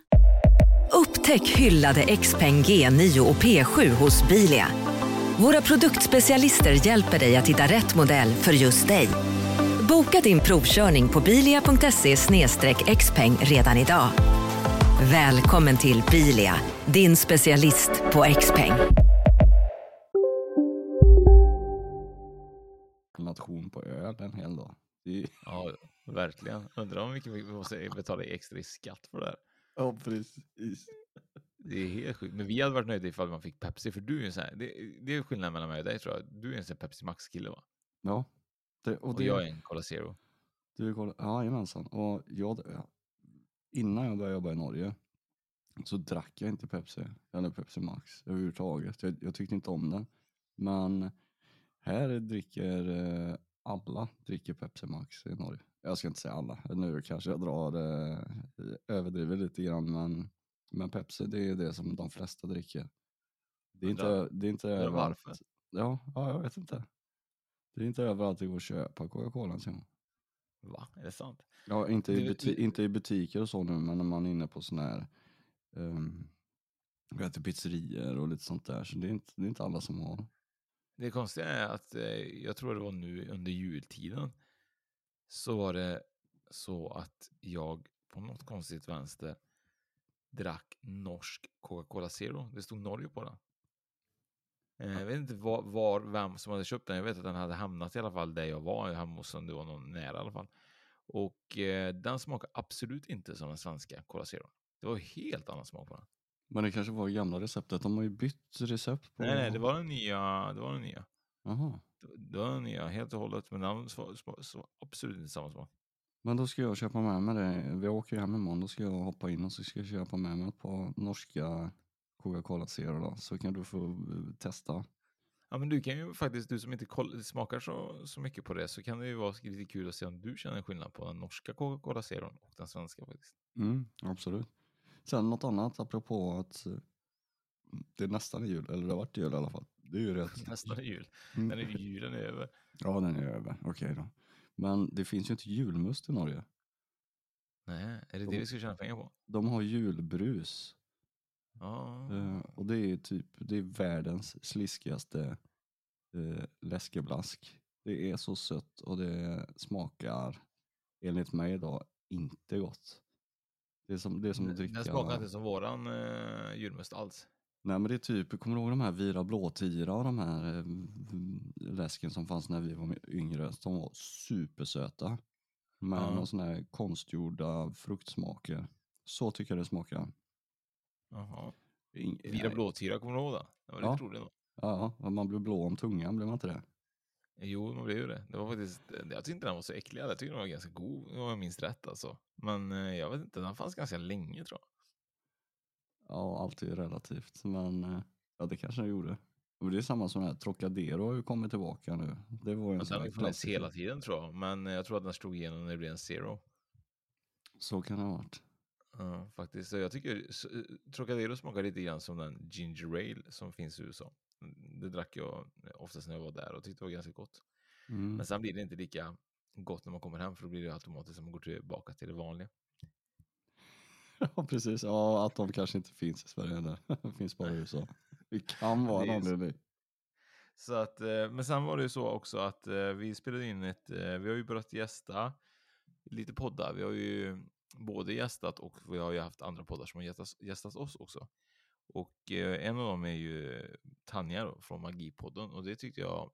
H: Upptäck hyllade XPeng G9 och P7 hos Bilia. Våra produktspecialister hjälper dig att hitta rätt modell för just dig. Boka din provkörning på bilia.se xpeng redan idag. Välkommen till Bilia, din specialist på XPeng.
E: nation på öl en hel dag.
F: Ja, verkligen. Undrar hur mycket vi måste betala i extra i skatt för det här.
E: Ja, precis.
F: Det är helt sjukt. Men vi hade varit nöjda ifall man fick Pepsi, för du är en sån här, det, det är skillnaden mellan mig och dig tror jag. Du är en sån här Pepsi Max-kille va?
E: Ja. Det,
F: Och,
E: och, det,
F: jag är en Cola Zero.
E: Du är ja, jajamensan. Och jag, innan jag började jobba i Norge så drack jag inte Pepsi, eller Pepsi Max överhuvudtaget. Jag, jag tyckte inte om den. Men här dricker eh, alla dricker Pepsi Max i Norge. Jag ska inte säga alla, nu kanske jag drar eh, överdriver lite grann men, men Pepsi det är det som de flesta dricker. Det är inte, det är inte
F: undrar
E: överallt.
F: varför?
E: Ja, ja, jag vet inte. Det är inte överallt det går att köpa Coca-Cola.
F: Va? Är det sant?
E: Ja, inte i,
F: Det-
E: buti- inte i butiker och så nu, men när man är inne på sådana här um, äter pizzerior och lite sånt där. Så det är inte, det är inte alla som har.
F: Det konstiga är att eh, jag tror det var nu under jultiden så var det så att jag på något konstigt vänster drack norsk Coca-Cola Zero. Det stod Norge på den. Eh, Jag vet inte var, var, vem som hade köpt den. Jag vet att den hade hamnat i alla fall där jag var, hos om det var någon nära i alla fall. Och eh, den smakar absolut inte som den svenska Cola Zero. Det var helt annan smak på den.
E: Men det kanske var gamla receptet. De har ju bytt recept. På...
F: Nej, nej, det var den nya. Det var den nya.
E: Jaha.
F: Det- Det var den nya helt och hållet, men den var absolut inte samma smak.
E: Men då ska jag köpa med mig det. Vi åker ju hem imorgon. Då ska jag hoppa in och så ska jag köpa med mig ett par norska Coca-Cola Zero då. Så kan du få eh, testa.
F: Ja, men du kan ju faktiskt, du som inte smakar så, så mycket på det, så kan det ju vara lite kul att se om du känner skillnad på den norska Coca-Cola Zeron och den svenska faktiskt.
E: Mm, absolut. Sen något annat apropå att eh, det är nästan jul, eller det har varit jul i alla fall. Det är ju rätt.
F: Nästan är jul.
E: Mm.
F: Den är ju julen är över.
E: Ja, den är över. Okej då. Men det finns ju inte julmust i Norge.
F: Nej, är det
E: De-
F: det vi ska tjäna pengar på?
E: De har julbrus.
F: Ja.
E: Eh, och det är typ, det är världens sliskigaste eh, läskeblask. Det är så sött och det smakar, enligt mig då, inte gott. Det är som, det är som att dricka...
F: Den smakar inte som våran uh, julmust alls.
E: Nej men det är typ, kommer du ihåg de här Vira Blåtira och de här eh, läsken som fanns när vi var yngre? De var supersöta. Med
F: Ja.
E: någon sån här konstgjorda fruktsmaker. Så tycker jag det smakar.
F: Jaha. Vira blåtira, kommer du ihåg det? Det var
E: Ja.
F: lite roligt.
E: Ja, man blir blå om tungan, blir man inte det?
F: Jo, man blev ju det. Det var faktiskt, jag tyckte den var så äcklig. Jag tyckte den var ganska god, om jag minns rätt alltså. Men eh, jag vet inte, den fanns ganska länge tror jag.
E: Ja, allt är ju relativt. Men eh, ja, det kanske den gjorde. Och det är samma som här Trocadero har ju kommit tillbaka nu. Det var ju en
F: Men
E: sån här klassiker.
F: hela tiden tror jag. Men eh, jag tror att den slog igenom när det blev en zero.
E: Så kan det ha varit.
F: Ja, faktiskt. Så jag tycker så, eh, Trocadero smakar lite grann som den ginger ale som finns i USA. Det drack jag oftast när jag var där och tyckte det var ganska gott.
E: Mm.
F: Men sen blir det inte lika gott när man kommer hem för då blir det automatiskt som man går tillbaka till det vanliga.
E: Ja, precis. Ja, att de kanske inte finns i Sverige heller. Det finns bara i USA. Det kan vara en
F: så.
E: anledning.
F: Så att, eh, men sen var det ju så också att eh, vi spelade in ett, eh, vi har ju börjat gästa lite poddar. Vi har ju både gästat och vi har ju haft andra poddar som har gästat, gästat oss också. Och en av dem är ju Tanja då, från Magipodden och det tyckte jag,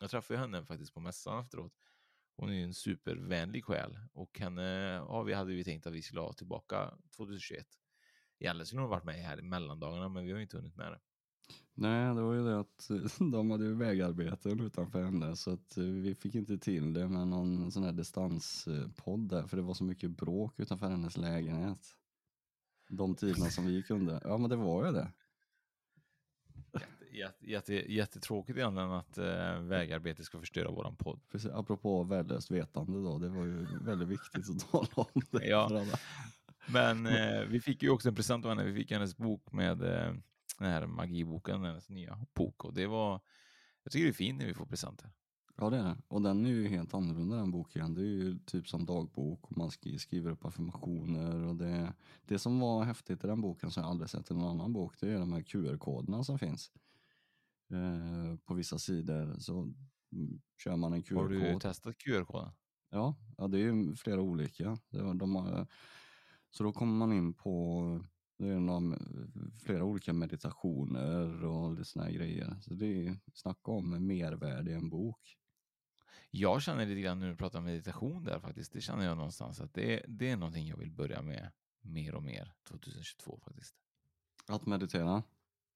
F: jag träffade henne faktiskt på mässan efteråt. Hon är ju en supervänlig själ och henne ja, vi hade vi tänkt att vi skulle ha tillbaka 2021. Egentligen skulle hon varit med här i mellandagarna men vi har inte hunnit med det.
E: Nej, det var ju det att de hade ju vägarbeten utanför henne så att eh, vi fick inte till det med någon sån här distanspodd där för det var så mycket bråk utanför hennes lägenhet. De tiderna som vi kunde. Ja, men det var ju det.
F: Jätte, jätte, jättetråkigt egentligen att äh, vägarbete ska förstöra våran podd.
E: Precis, apropå värdelöst vetande då, det var ju väldigt viktigt att tala om det.
F: Ja. Men äh, vi fick ju också en present av henne, vi fick hennes bok med äh, den här magiboken, hennes nya bok. Och det var, jag tycker det är fint när vi får presenter.
E: Ja det är det. Och den är ju helt annorlunda den boken. Det är ju typ som dagbok och man skriver upp affirmationer. Och det, det som var häftigt i den boken som jag aldrig sett i någon annan bok det är de här QR-koderna som finns. Eh, på vissa sidor så kör man en QR-kod. Har
F: du testat QR-koden?
E: Ja, ja, det är ju flera olika. De har, så då kommer man in på det är någon, flera olika meditationer och lite såna här grejer. Så det är snacka om mervärde i en bok.
F: Jag känner lite grann nu när du pratar om meditation där faktiskt. Det känner jag någonstans att det, det är någonting jag vill börja med mer och mer 2022 faktiskt.
E: Att meditera?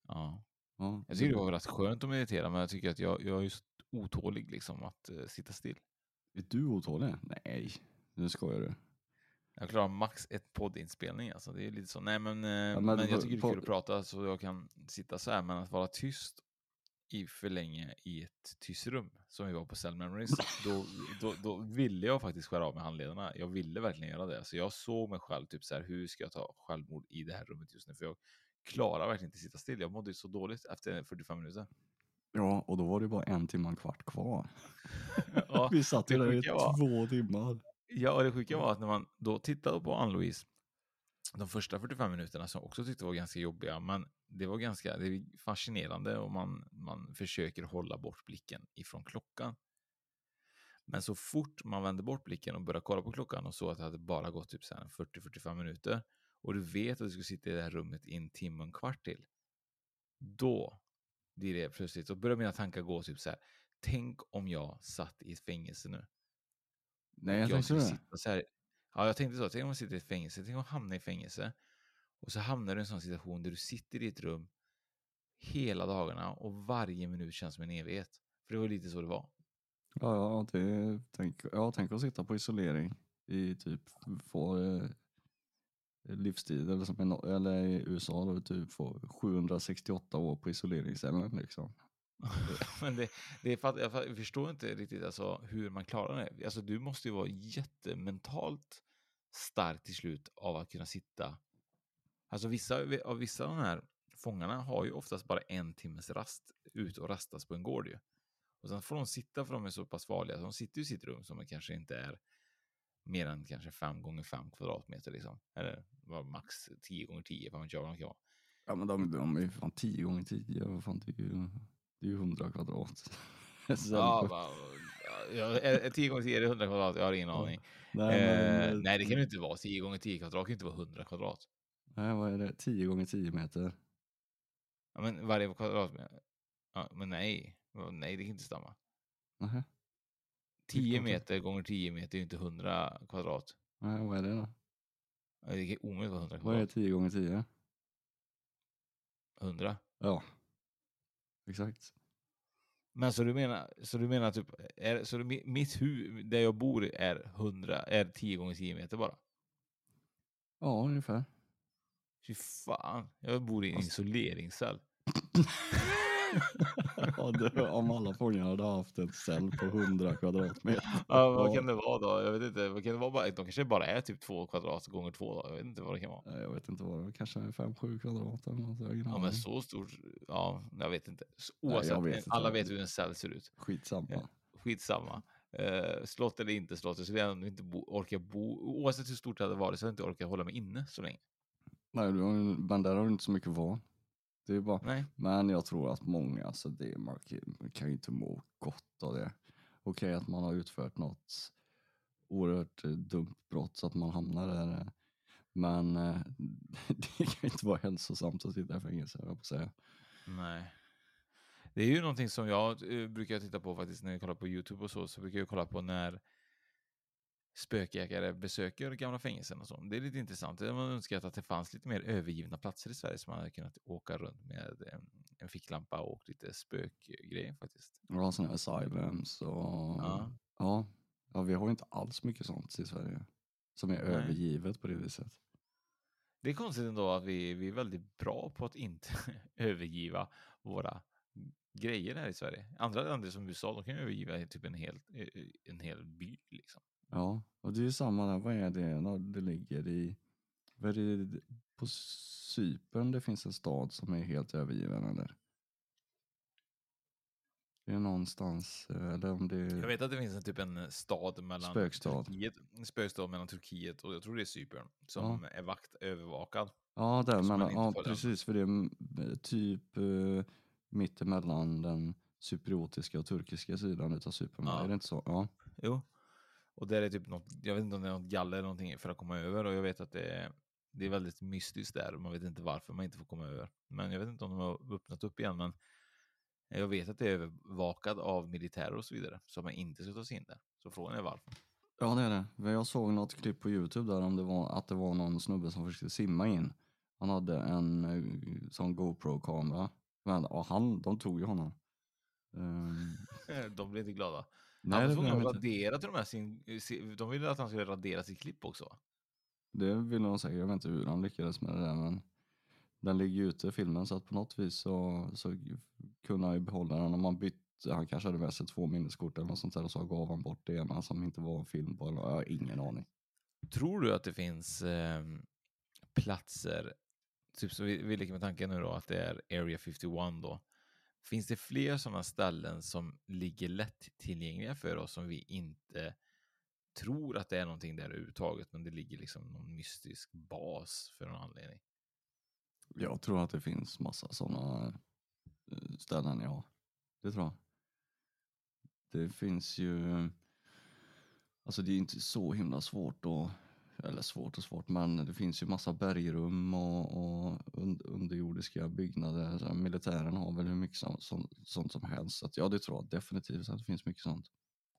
F: Ja. Ja. Jag tycker det var rätt skönt att meditera men jag tycker att jag, jag är just otålig liksom att uh, sitta still.
E: Är du otålig? Nej, nu skojar du.
F: Jag klarar max ett poddinspelning. Alltså. Det är lite så. Nej, men, eh, ja, men, men jag tycker det är kul att prata så jag kan sitta så här. Men att vara tyst i för länge i ett tyst rum som vi var på Cell Memories, då, då, då ville jag faktiskt skära av med handledarna. Jag ville verkligen göra det. Så jag såg mig själv, typ så här, hur ska jag ta självmord i det här rummet just nu? För jag klarar verkligen inte sitta still. Jag mådde så dåligt efter 45 minuter.
E: Ja, och då var det bara en timme och kvart kvar. ja, vi satt ju där i två timmar.
F: Ja, och det sjuka var att när man då tittade på Ann-Louise, de första 45 minuterna som också tyckte var ganska jobbiga, men det var ganska det är fascinerande och man, man försöker hålla bort blicken ifrån klockan. Men så fort man vände bort blicken och började kolla på klockan och såg att det hade bara gått typ 40-45 minuter och du vet att du ska sitta i det här rummet i en timme och en kvart till. Då blir det plötsligt, och börjar mina tankar gå typ så här. Tänk om jag satt i ett fängelse nu.
E: Nej, jag, jag tänkte
F: det. Så här, ja, jag tänkte så. Tänk om man sitter i ett fängelse. Tänk om man hamnar i fängelse. Och så hamnar du i en sån situation där du sitter i ett rum hela dagarna och varje minut känns som en evighet. För det var lite så det var.
E: Ja, ja, det, tänk, ja tänk att sitta på isolering i typ få eh, livstid eller som i, eller i USA då typ får 768 år på isoleringscellen liksom.
F: Men det, det är för att, jag förstår inte riktigt alltså, hur man klarar det. Alltså, du måste ju vara jättementalt stark till slut av att kunna sitta. Alltså vissa av vissa av de här fångarna har ju oftast bara en timmes rast ut och rastas på en gård ju. Och sen får de sitta för de är så pass farliga. De sitter i sitt rum som kanske inte är mer än kanske fem gånger fem kvadratmeter liksom. Eller max tio gånger tio, vad man vad de kan vara.
E: Ja men de, de är ju fan tio gånger tio, vad fan det är ju det är ju 100 kvadrat.
F: ja, bara, ja, 10 gånger 10 är det 100 kvadrat? Jag har ingen aning. Nej, eh, men, nej, det kan det inte vara. 10 gånger 10 kvadrat kan inte vara 100 kvadrat.
E: Nej, vad är det? 10 gånger 10 meter.
F: Ja, men varje kvadratmeter? Ja, men nej. Nej, det kan inte stämma.
E: Nähä.
F: 10 meter gånger 10 meter är ju inte 100 kvadrat.
E: Nej, vad är det då?
F: Det kan omöjligt vara 100 kvadrat.
E: Vad är 10 gånger 10?
F: 100?
E: Ja. Exakt.
F: Men så du menar, så du menar typ, är, så du, mitt hus, där jag bor är 100, är 10 gånger 10 meter bara?
E: Ja, ungefär.
F: Fy fan, jag bor i en isoleringscell.
E: ja, det, om alla fångar hade haft en cell på 100 kvadratmeter.
F: Ja, vad kan det vara då? Jag vet inte. Vad kan det vara? Bara, de kanske bara är typ två kvadrat gånger två. Då. Jag vet inte vad det kan vara.
E: Jag vet inte vad det är. Kanske 5-7 kvadrat eller något.
F: Ja, men så stort. Ja, jag vet inte. Oavsett, Nej, vet alla vet hur en cell ser ut.
E: Skitsamma. Ja,
F: skitsamma. Uh, slott eller inte slott, jag skulle ändå inte bo, orka bo, oavsett hur stort det hade varit, så hade jag inte orkat hålla mig inne så länge.
E: Nej, men där har du inte så mycket val. Det är bara,
F: Nej.
E: Men jag tror att många, alltså det, man kan- ju inte må gott av det. Okej att man har utfört något oerhört eh, dumt brott så att man hamnar där. eh, Men eh, det kan ju inte vara hälsosamt att sitta i fängelse, jag på säga.
F: Nej. Det är ju någonting som jag brukar titta på faktiskt när jag kollar på YouTube och så, så brukar jag kolla på när spökjägare besöker gamla fängelsen och så. Det är lite intressant. Hade önskat att det fanns lite mer övergivna platser i Sverige som man hade kunnat åka runt med en, en ficklampa och lite spökgrejer faktiskt.
E: Ja, sådana här asylums och...
F: Ja.
E: Ja. ja. vi har ju inte alls mycket sånt i Sverige. Som är
F: Nej.
E: övergivet på det viset.
F: Det är konstigt ändå att vi, vi är väldigt bra på att inte övergiva våra grejer här i Sverige. Andra länder som USA, de kan ju övergiva typ en hel, en hel by liksom.
E: Ja, och det är ju samma där. Vad är det det ligger i... Vad är det, på Cypern det finns en stad som är helt övergiven eller? Det är någonstans, eh, eller om det är...
F: Jag vet att det finns en typ en stad mellan
E: Spökstad.
F: Turkiet, en spökstad mellan Turkiet och jag tror det är Cypern som är vakt övervakad.
E: Ja, där mellan, ja precis för det är typ uh, mittemellan den cypriotiska och turkiska sidan utav Cypern.
F: Ja.
E: Är det inte så? Ja.
F: Jo. Och där är typ något, jag vet inte om det är något galler eller någonting för att komma över och jag vet att det är, det är väldigt mystiskt där och man vet inte varför man inte får komma över. Men jag vet inte om de har öppnat upp igen men jag vet att det är övervakad av militärer och så vidare så man inte ska ta sig in där. Så frågan är varför.
E: Ja det är det. Jag såg något klipp på Youtube där om det var att det var någon snubbe som försökte simma in. Han hade en eh, sån GoPro-kamera. Men och han, de tog ju honom. Ehm,
F: De blir inte glada.
E: Nej,
F: han var tvungen att
E: inte.
F: radera till de här sin, de ville att han skulle radera sitt klipp också.
E: det ville de säga. Jag vet inte hur han lyckades med det där men den ligger ju ute filmen så att på något vis så, så kunde han ju behålla den. Om man bytte, han kanske hade med sig två minneskort eller något sånt där och så gav han bort det ena som inte var en film på. Eller, jag har ingen aning.
F: Tror du att det finns eh, platser, typ så vi, vi leker med tanken nu då att det är Area 51 då. Finns det fler sådana ställen som ligger lätt tillgängliga för oss som vi inte tror att det är någonting där överhuvudtaget, men det ligger liksom någon mystisk bas för någon anledning?
E: Jag tror att det finns massa sådana eh, ställen, ja. Det tror jag. Det finns ju, alltså det är inte så himla svårt att, eller svårt och svårt, men det finns ju massa bergrum och, och un, underjordiska byggnader. Militären har väl hur mycket sånt, sånt, sånt som helst. Så att, ja, det tror jag definitivt att det finns mycket sånt.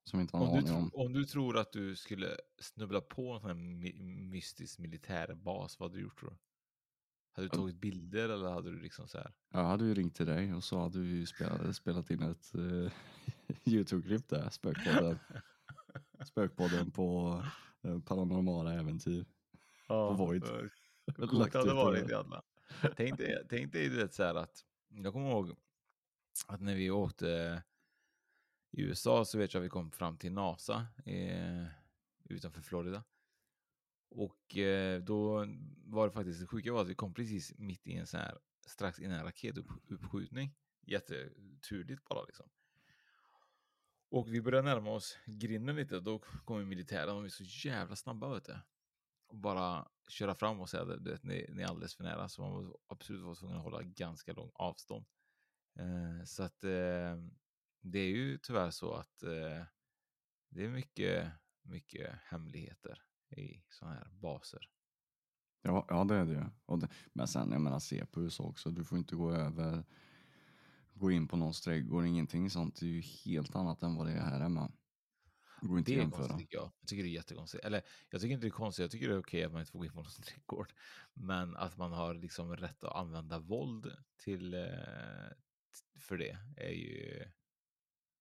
E: Som inte en
F: Om du,
E: om.
F: om du tror att du skulle snubbla på en sån här my, mystisk militärbas, vad hade du gjort du? Hade du tagit bilder eller hade du liksom så här?
E: Jag hade ju ringt till dig och så hade vi spelat, spelat in ett uh, Youtube-klipp där, Spökpodden. Spökpodden på paranormala äventyr. på Void.
F: Coolt hade det varit
E: det.
F: jävla. Tänk dig, tänk dig du vet, så här att, jag kommer ihåg att när vi åkte i USA så vet jag att vi kom fram till NASA eh, utanför Florida. Och eh, då var det faktiskt, det sjuka var att vi kom precis mitt i en sån här, strax innan en raketuppskjutning. Jätteturligt bara liksom. Och vi började närma oss grinden lite, då kommer militären, de är så jävla snabba vet du. Och bara köra fram och säga att du vet, ni, ni är alldeles för nära, så man var absolut var tvungen att hålla ganska lång avstånd. Eh, så att eh, det är ju tyvärr så att eh, det är mycket, mycket hemligheter i sådana här baser.
E: Ja, ja det är det ju. Men sen, jag menar, se på USA också. Du får inte gå över, gå in på någons trädgård, ingenting sånt. Det är ju helt annat än vad det är här hemma. Det går inte
F: Det är
E: jämföra.
F: konstigt jag. Jag tycker det är jättekonstigt. Eller jag tycker inte det är konstigt, jag tycker det är okej att man inte får gå in på någons trädgård. Men att man har liksom rätt att använda våld till, eh, för det är ju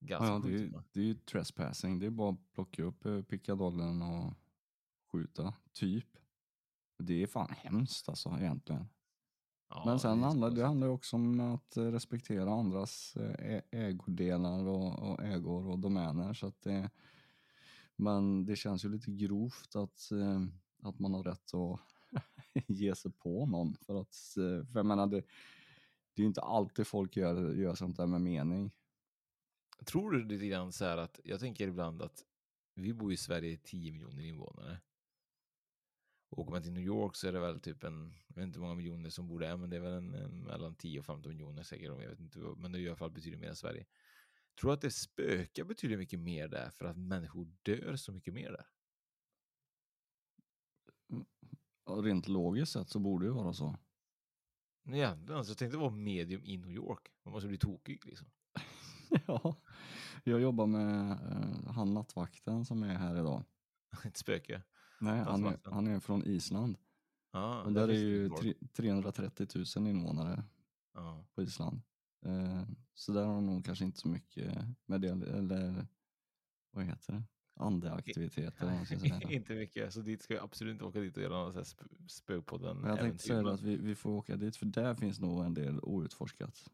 F: ganska
E: Ja, ja, det, är, det är ju trespassing. Det är bara att plocka upp eh, pickadollen och skjuta, typ. Det är fan hemskt alltså egentligen.
F: Ja,
E: Men sen
F: det
E: handlar det handlar också om att eh, respektera andras eh, ägodelar och, och ägor och domäner. Så att det, men det känns ju lite grovt att, eh, att man har rätt att ge sig på någon. För, att, för jag menar, det, det är inte alltid folk gör, gör sånt där med mening.
F: Tror du lite grann så här att jag tänker ibland att vi bor i Sverige 10 miljoner invånare. Åker man till New York så är det väl typ en, jag vet inte hur många miljoner som bor där, men det är väl en, en mellan 10 och 15 miljoner säkert, jag vet inte, men det är i alla fall betydligt mer än Sverige. Tror du att det spökar betydligt mycket mer där för att människor dör så mycket mer där?
E: Ja, rent logiskt sett så borde det ju vara så.
F: Egentligen, alltså, tänk dig vara medium i New York. Man måste bli tokig liksom.
E: ja, jag jobbar med uh, han nattvakten som är här idag.
F: Ett spöke?
E: Nej, han är, han är från Island.
F: Ah,
E: och där är ju tre, 330 000 invånare
F: ah.
E: på Island. Uh, så där har de nog kanske inte så mycket med det, eller vad heter det? Andeaktiviteter.
F: inte mycket, så dit ska vi absolut inte åka dit och göra något sp spökpodden
E: Men jag tänkte säga att vi, vi får åka dit för där finns nog en del outforskat.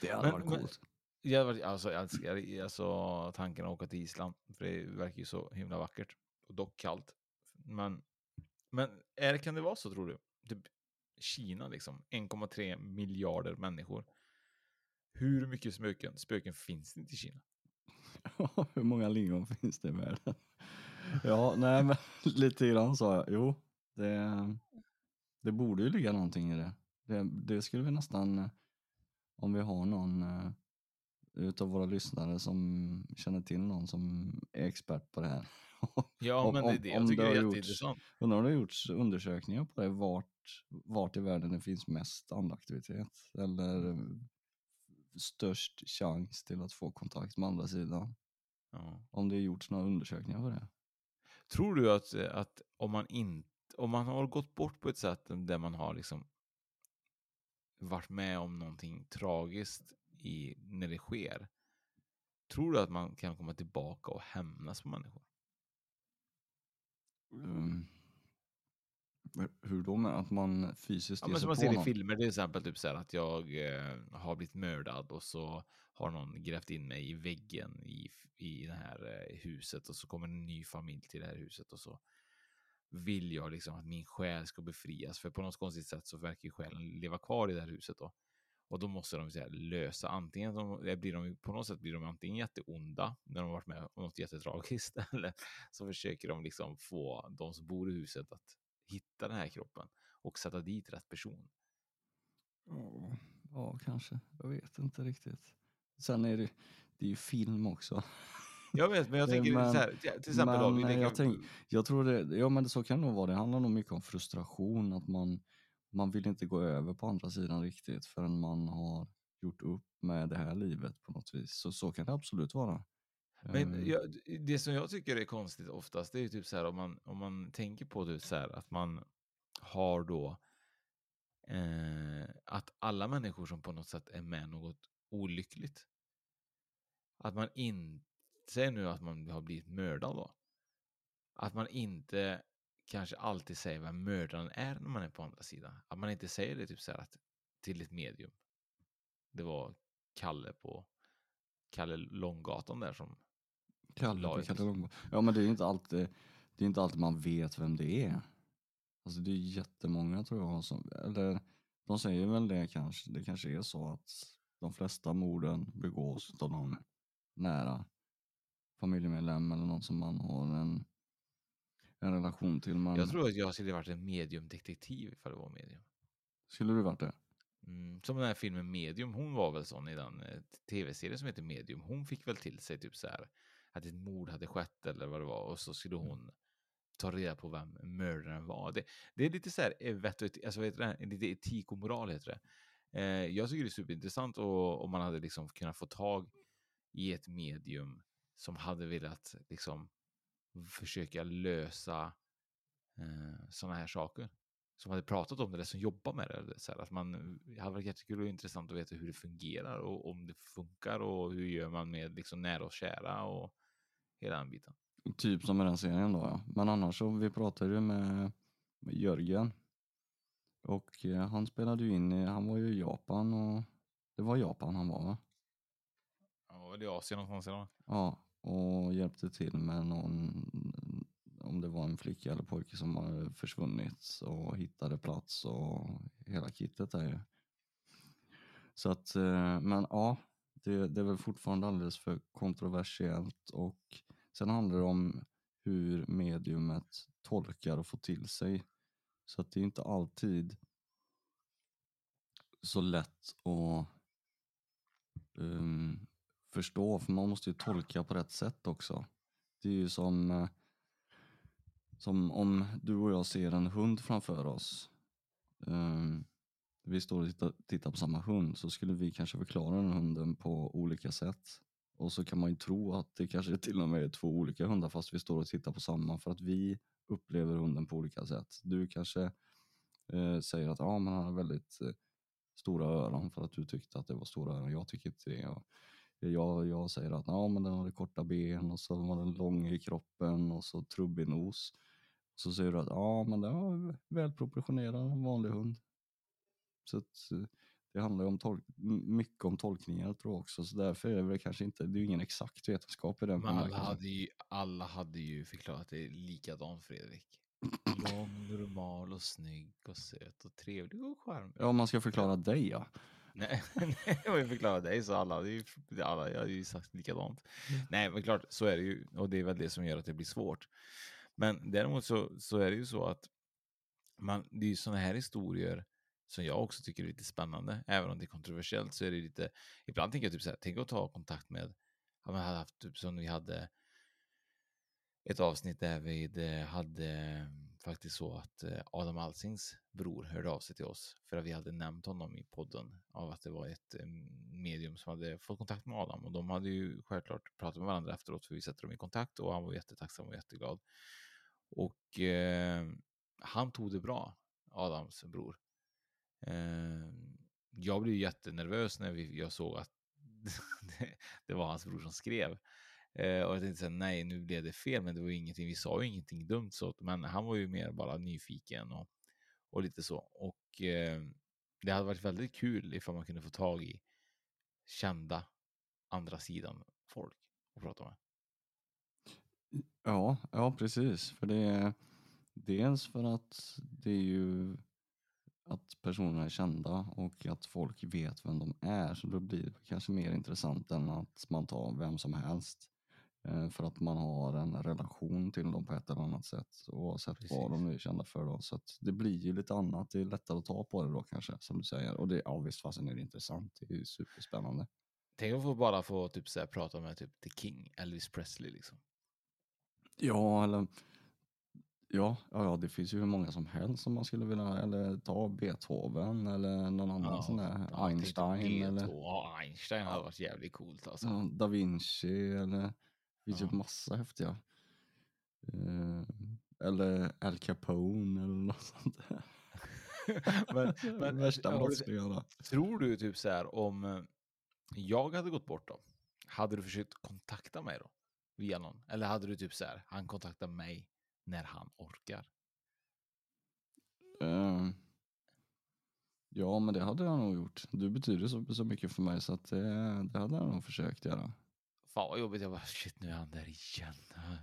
E: Det hade varit coolt.
F: Jag, alltså, jag älskar alltså, tanken att åka till Island, för det verkar ju så himla vackert. Och dock kallt. Men, men är, kan det vara så tror du? Typ Kina liksom, 1,3 miljarder människor. Hur mycket spöken, spöken finns det inte i Kina?
E: Hur många lingon finns det i världen? ja, nej men lite grann sa jag. Jo, det, det borde ju ligga någonting i det. det. Det skulle vi nästan, eh, om vi har någon eh, utav våra lyssnare som känner till någon som är expert på det här.
F: Ja, om, men det är det jag tycker det är jätteintressant.
E: Undrar om det har gjorts undersökningar på det, vart, vart i världen det finns mest andaktivitet eller störst chans till att få kontakt med andra sidan.
F: Ja.
E: Om det har gjorts några undersökningar på det.
F: Tror du att, att om, man inte, om man har gått bort på ett sätt där man har liksom varit med om någonting tragiskt i, när det sker, tror du att man kan komma tillbaka och hämnas på människor?
E: Um, hur då med att man fysiskt
F: ja, men som man ser i filmer, till exempel typ så här att jag eh, har blivit mördad och så har någon grävt in mig i väggen i, i det här eh, huset och så kommer en ny familj till det här huset och så vill jag liksom att min själ ska befrias, för på något konstigt sätt så verkar ju själen leva kvar i det här huset då. Och då måste de här, lösa, antingen de, blir de, på något sätt blir de antingen jätteonda när de varit med om något jättetragiskt, eller så försöker de liksom få de som bor i huset att hitta den här kroppen och sätta dit rätt person.
E: Ja, ja kanske. Jag vet inte riktigt. Sen är det, det är ju film också.
F: Jag vet, men jag tänker men, så här, till exempel
E: men,
F: då, vi
E: jag, tänk, jag tror det, ja men så kan det nog vara. Det handlar nog mycket om frustration, att man, man vill inte gå över på andra sidan riktigt förrän man har gjort upp med det här livet på något vis. Så, så kan det absolut vara.
F: Men
E: Ehm.
F: jag, det som jag tycker är konstigt oftast, det är ju typ så här om man, om man tänker på det så här att man har då eh, att alla människor som på något sätt är med något olyckligt, att man inte, säg nu att man har blivit mördad då, att man inte kanske alltid säger vem mördaren är när man är på andra sidan. Att man inte säger det typ så här att, till ett medium. Det var Kalle på Kalle Långgatan där som
E: Kalle på Kalle Långgatan. Ja men det är inte alltid, det är inte alltid man vet vem det är. Alltså det är jättemånga tror jag som, eller de säger väl det kanske, det kanske är så att de flesta morden begås av någon nära familjemedlem eller någon som man har en, en relation till. Man...
F: Jag tror att jag skulle varit en mediumdetektiv ifall det var medium.
E: Skulle du varit det?
F: Mm, som den här filmen Medium, hon var väl sån i den eh, tv-serien som heter Medium. Hon fick väl till sig typ så här att ett mord hade skett eller vad det var och så skulle hon ta reda på vem mördaren var. Det, det är lite så här, eh, vet alltså, vet du, lite etik och moral heter det. Eh, jag tycker det är superintressant och, om man hade liksom kunnat få tag i ett medium som hade velat liksom försöka lösa eh, sådana här saker som hade pratat om det, eller som jobbar med det. Så här, att man det hade varit jättekul och intressant att veta hur det fungerar och om det funkar och hur gör man med liksom nära och kära och hela den biten.
E: Typ som i den serien då ja. Men annars så, vi pratade ju med, med Jörgen och eh, han spelade ju in, han var ju i Japan och det var Japan han var va?
F: Ja, det är Asien någonstans idag.
E: Ja, och hjälpte till med någon, om det var en flicka eller pojke som hade försvunnit och hittade plats och hela kittet där ju. Så att, eh, men ja, det, det är väl fortfarande alldeles för kontroversiellt och sen handlar det om hur mediumet tolkar och får till sig. Så att det är inte alltid så lätt att um, förstå, för man måste ju tolka på rätt sätt också. Det är ju som, eh, som om du och jag ser en hund framför oss. Ehm, vi står och tittar, på samma hund så skulle vi kanske förklara den hunden på olika sätt. Och så kan man ju tro att det kanske till och med är två olika hundar fast vi står och tittar på samma för att vi upplever hunden på olika sätt. Du kanske eh, säger att ja, man han har väldigt eh, stora öron för att du tyckte att det var stora öron. Jag tycker inte det. Och jag, jag säger att ja, men den hade korta ben och så var den lång i kroppen och så trubbig nos. Så säger du att ja, men den var välproportionerad, en vanlig hund. Så att, eh, det handlar om tol- mycket om tolkningar tror jag också, så därför är det väl kanske inte, det är ju ingen exakt vetenskap i den
F: Men alla hade, ju, alla hade ju förklarat det likadant Fredrik. Lång, normal och snygg och söt och trevlig och charmig.
E: Ja, om man ska förklara dig ja.
F: Nej, om jag förklarar dig så alla, ju, alla jag hade ju sagt likadant. Nej, men klart, så är det ju och det är väl det som gör att det blir svårt. Men däremot så, så är det ju så att man, det är ju sådana här historier som jag också tycker är lite spännande. Även om det är kontroversiellt så är det lite, ibland tänker jag typ så här, tänk att ta kontakt med, ja, men hade haft typ som vi hade ett avsnitt där vi hade faktiskt så att eh, Adam Alsings bror hörde av sig till oss för att vi hade nämnt honom i podden av att det var ett eh, medium som hade fått kontakt med Adam och de hade ju självklart pratat med varandra efteråt för vi sätter dem i kontakt och han var jättetacksam och jätteglad. Och eh, han tog det bra, Adams bror. Eh, jag blev jättenervös när vi, jag såg att det, det var hans bror som skrev. Eh, och jag tänkte såhär, nej, nu blev det fel, men det var ju ingenting. Vi sa ju ingenting dumt så, men han var ju mer bara nyfiken och, och lite så. Och eh, det hade varit väldigt kul ifall man kunde få tag i kända andra sidan folk att prata med.
E: Ja, ja precis. För det är dels för att det är ju att personerna är kända och att folk vet vem de är så då blir det kanske mer intressant än att man tar vem som helst. Eh, för att man har en relation till dem på ett eller annat sätt oavsett Precis. vad de är kända för. Då. Så det blir ju lite annat, det är lättare att ta på det då kanske som du säger. Och det, ja visst fasen är det intressant, det är ju superspännande.
F: Tänk att få bara få typ, så här, prata med typ The King, Elvis Presley liksom.
E: Ja, eller Ja, ja, det finns ju hur många som helst som man skulle vilja, eller ta Beethoven eller någon annan ja, sån där, Einstein. Eller,
F: Einstein hade varit jävligt coolt alltså.
E: Ja, da Vinci eller, det finns ja. ju massa häftiga. Uh, eller Al Capone eller något sånt där.
F: men, men, Värsta brottslingarna. Tror du typ så här om eh, jag hade gått bort då, hade du försökt kontakta mig då? Via någon? Eller hade du typ så här, han kontaktar mig när han orkar?
E: Uh, ja, men det hade jag nog gjort. Du betyder så, så mycket för mig så att det, det hade jag nog försökt göra.
F: Fan vad jobbigt, jag bara shit nu är han där igen.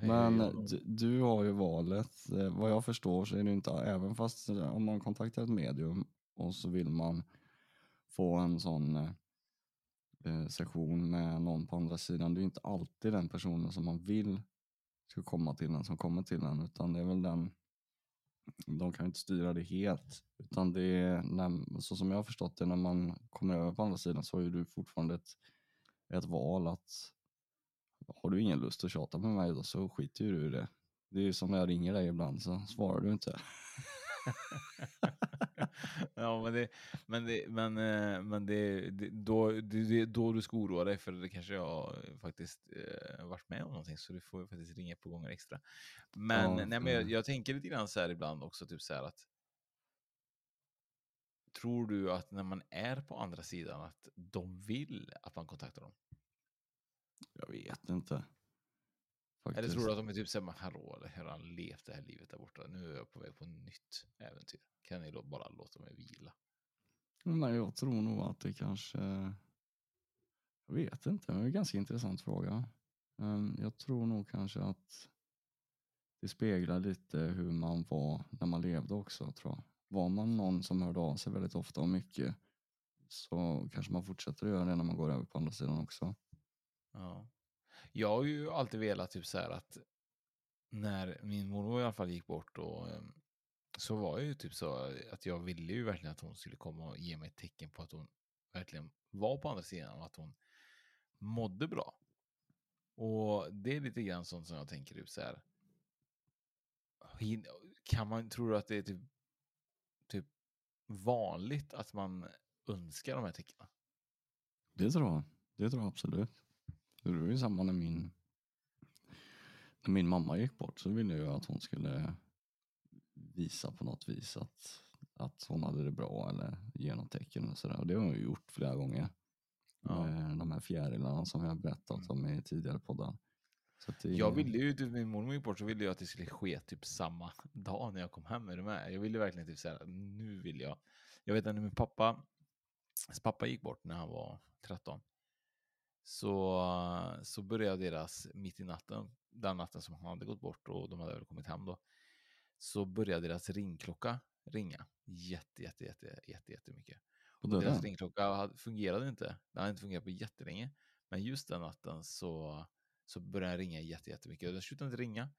E: Men du, du, har ju valet. Eh, vad jag förstår så är det inte, även fast om man kontaktar ett medium och så vill man få en sån eh, eh session med någon på andra sidan, det är inte alltid den personen som man vill ska komma till en som kommer till en utan det är väl den de kan inte styra det helt utan det är när, så som jag har förstått det när man kommer över på andra sidan så har ju du fortfarande ett, ett val att har du ingen lust att tjata med mig då så skiter ju du i det. Det är ju som när jag ringer dig ibland så svarar du inte.
F: ja, men det, men det, men, eh, men det, det, då, det, då du ska oroa dig för det kanske jag faktiskt eh, varit med om någonting så du får faktiskt ringa på gånger extra. Men, ja, nej, men jag, jag, tänker lite grann så här ibland också, typ så här att Tror du att när man är på andra sidan att de vill att man kontaktar dem?
E: Jag vet inte.
F: Faktiskt. Eller tror du att de är typ såhär, hallå, hur har han levt det här livet där borta? Nu är jag på väg på nytt äventyr. Kan ni då bara låta mig vila?
E: Nej, jag tror nog att det kanske... Jag vet inte, det är en ganska intressant fråga. Ehm, jag tror nog kanske att det speglar lite hur man var när man levde också, tror jag. Var man någon som hörde av sig väldigt ofta och mycket så kanske man fortsätter att göra det när man går över på andra sidan också.
F: Ja. Jag har ju alltid velat typ så här att när min mormor i alla fall gick bort och ehm, så var det ju typ så att jag ville ju verkligen att hon skulle komma och ge mig ett tecken på att hon verkligen var på andra sidan och att hon mådde bra. Och det är lite grann sånt som jag tänker ut så här. Kan man, tror du att det är typ, typ vanligt att man önskar de här tecknen?
E: Det tror jag. Det tror jag absolut. Det var ju samma när min, när min mamma gick bort så ville jag att hon skulle visa på något vis att, att hon hade det bra eller ge något tecken och sådär. Och det har hon gjort flera gånger. Ja. Med de här fjärilarna som jag har berättat om i tidigare poddar.
F: Det... Jag ville ju, typ, min mormor gick bort så ville jag att det skulle ske typ samma dag när jag kom hem med det med. Jag ville verkligen typ säga nu vill jag. Jag vet att när min pappa, pappa gick bort när han var 13 så, så började deras, mitt i natten, den natten som han hade gått bort och de hade väl kommit hem då, så började deras ringklocka ringa jätte, jätte, jätte, jätte, jättemycket. Och deras ringklocka fungerade inte. Den hade inte fungerat på jättelänge. Men just den natten så, så började den ringa jätte, jättemycket. Den slutade inte ringa.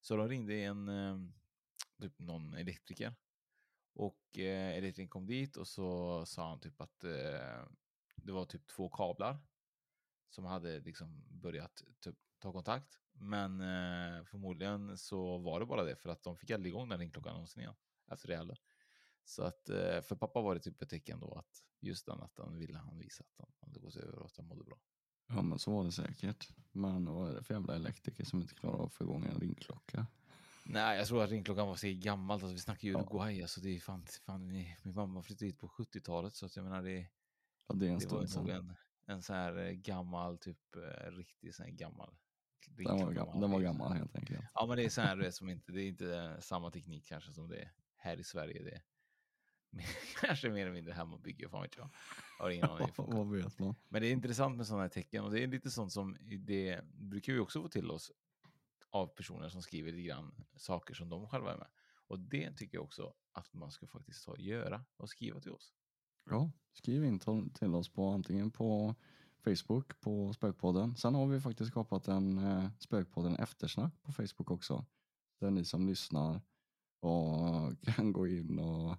F: Så de ringde en, ehm, typ någon elektriker. Och eh, elektrikern kom dit och så sa han typ att eh, det var typ två kablar som hade liksom börjat typ, ta kontakt. Men eh, förmodligen så var det bara det för att de fick aldrig igång den ringklockan någonsin igen efter det heller. Så att eh, för pappa var det typ ett tecken då att just den natten ville han visa att han hade gått över och att han mådde bra.
E: Ja men så var det säkert. Men vad är det för jävla elektriker som inte klarar av att få igång en ringklocka?
F: Nej, jag tror att ringklockan var så gammalt. Alltså, vi snackar ju Uruguay, ja. alltså det är fan, fan min mamma flyttade hit på 70-talet så att jag menar det,
E: ja, det, är en
F: det var nog en, sån här eh, gammal, typ eh, riktigt sån här gammal.
E: Den var, gammal, den var gammal helt enkelt.
F: Ja, men det är så här som inte, det är inte samma teknik kanske som det är här i Sverige. Det är kanske mer eller mindre hemmabygge, fan vet jag. Har ingen aning.
E: Vad vet man?
F: Men det är intressant med sådana här tecken och det är lite sånt som det brukar vi också få till oss av personer som skriver lite grann saker som de själva är med. Och det tycker jag också att man ska faktiskt ta, göra och skriva till oss.
E: Ja, skriv in till oss på antingen på Facebook på Spökpodden. Sen har vi faktiskt skapat en eh, Spökpodden eftersnack på Facebook också. Där ni som lyssnar och kan gå in och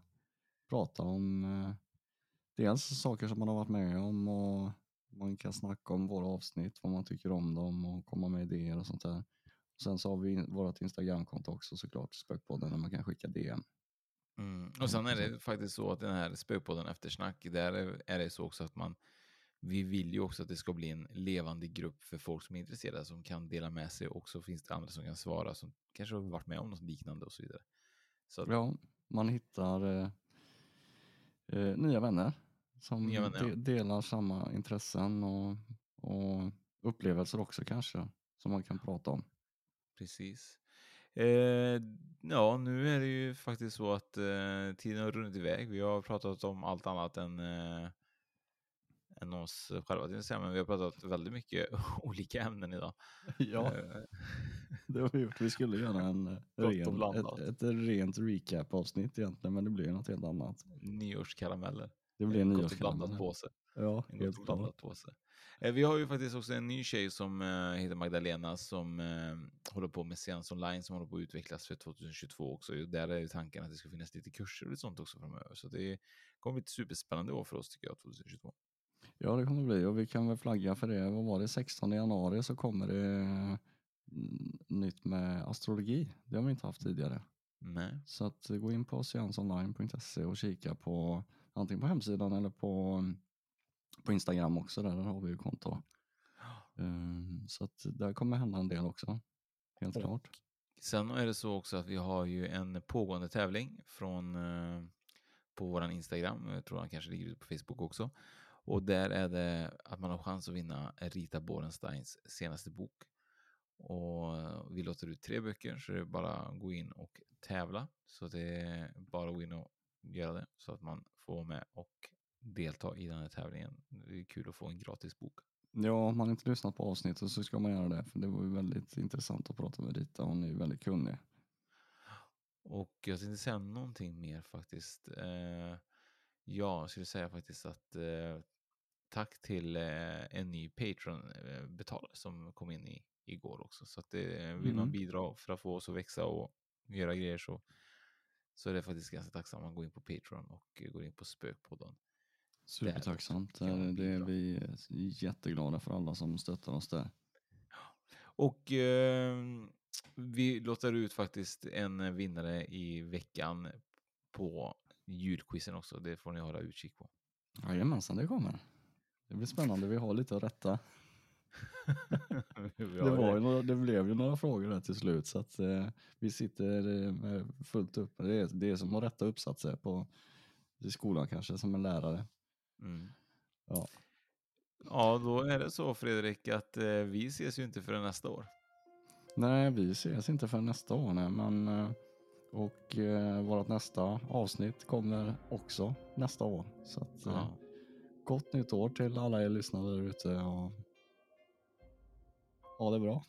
E: prata om eh, dels saker som man har varit med om och man kan snacka om våra avsnitt, vad man tycker om dem och komma med idéer och sånt där. Sen så har vi vårt Instagramkonto också såklart, Spökpodden, där man kan skicka DM.
F: Mm. Och sen är det faktiskt så att den här Spökpodden Eftersnack, där är det så också att man vi vill ju också att det ska bli en levande grupp för folk som är intresserade som kan dela med sig och så finns det andra som kan svara som kanske har varit med om något liknande och så vidare. Så
E: att... Ja, man hittar eh, eh, nya vänner som nya vänner, de ja. delar samma intressen och, och upplevelser också kanske som man kan prata om.
F: Precis. Eh, ja, nu är det ju faktiskt så att eh, tiden har runnit iväg. Vi har pratat om allt annat än, eh, än oss själva, men vi har pratat väldigt mycket olika ämnen idag.
E: Ja, eh, det har vi gjort. Vi skulle göra en eh, ren, ett, ett rent recap-avsnitt egentligen, men det blir något helt annat.
F: Nyårskarameller.
E: Det blir en nyårskarameller.
F: påse.
E: Ja,
F: en helt blandat påse. Eh, vi har ju faktiskt också en ny tjej som uh, heter Magdalena som uh, håller på med Seans online som håller på att utvecklas för 2022 också. Där är tanken att det ska finnas lite kurser och sånt också framöver. Så det kommer bli ett superspännande år för oss tycker jag, 2022.
E: Ja, det kommer det bli och vi kan väl flagga för det. Vad var det? 16 januari så kommer det nytt med astrologi. Det har vi inte haft tidigare.
F: Nej.
E: Så att gå in på seansonline.se och kika på antingen på hemsidan eller på, på Instagram också. Där, där har vi ju konto. Um, så att där kommer hända en del också. Helt och klart.
F: Sen är det så också att vi har ju en pågående tävling från uh, på våran Instagram. Jag tror han kanske ligger ute på Facebook också. Och där är det att man har chans att vinna Rita Borensteins senaste bok. Och vi låter ut tre böcker så det är bara att gå in och tävla. Så det är bara att gå in och göra det så att man får med och delta i den här tävlingen. Det är kul att få en gratis bok.
E: Ja, om man inte lyssnat på avsnittet så ska man göra det, för det var ju väldigt intressant att prata med Rita. Hon är ju väldigt kunnig.
F: Och jag tänkte säga någonting mer faktiskt. Eh, ja, jag skulle säga faktiskt att eh, tack till eh, en ny Patreon-betalare som kom in i, igår också. Så att det, vill man
E: Mm.
F: bidra för att få oss att växa och göra grejer så, så är det faktiskt ganska tacksamt. Man går in på Patreon och går in på Spökpodden.
E: Supertacksamt.
F: Där man
E: Det är vi jätteglada för alla som stöttar oss där.
F: Och eh, vi låter ut faktiskt en vinnare i veckan på julquizen också. Det får ni hålla utkik på.
E: Jajamensan, det kommer. Det blir spännande. Vi har lite att rätta. Det, var ju några, det blev ju några frågor där till slut så att eh, vi sitter eh, med fullt upp. Det är, det är som att rätta uppsatser på i skolan kanske som en lärare.
F: Mm.
E: Ja.
F: Ja, då är det så Fredrik att eh, vi ses ju inte förrän nästa år.
E: Nej, vi ses inte för nästa år nej, men eh, och eh, vårt nästa avsnitt kommer också nästa år. Så att, eh,
F: Ja.
E: gott nytt år till alla er lyssnare där ute och ha det bra.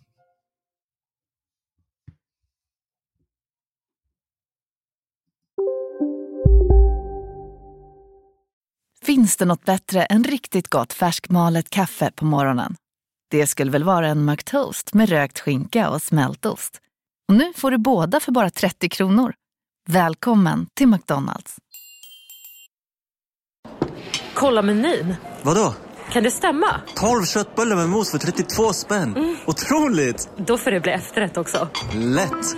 G: Finns det något bättre än riktigt gott färskmalet kaffe på morgonen? Det skulle väl vara en McToast med rökt skinka och smältost. Och nu får du båda för bara 30 kronor. Välkommen till McDonalds.
I: Kolla menyn.
J: Vadå?
I: Kan det stämma?
J: 12 köttbullar med mos för 32 spänn. Otroligt!
I: Då får det bli efterrätt också.
J: Lätt!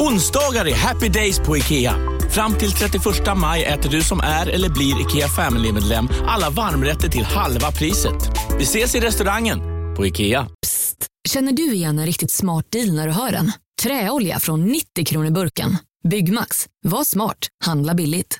K: Onsdagar är happy days på IKEA. Fram till 31 maj äter du som är eller blir IKEA Family-medlem alla varmrätter till halva priset. Vi ses i restaurangen på IKEA.
L: Psst, Känner du igen en riktigt smart deal när du hör den? Träolja från 90 kronor burken. Byggmax. Var smart. Handla billigt.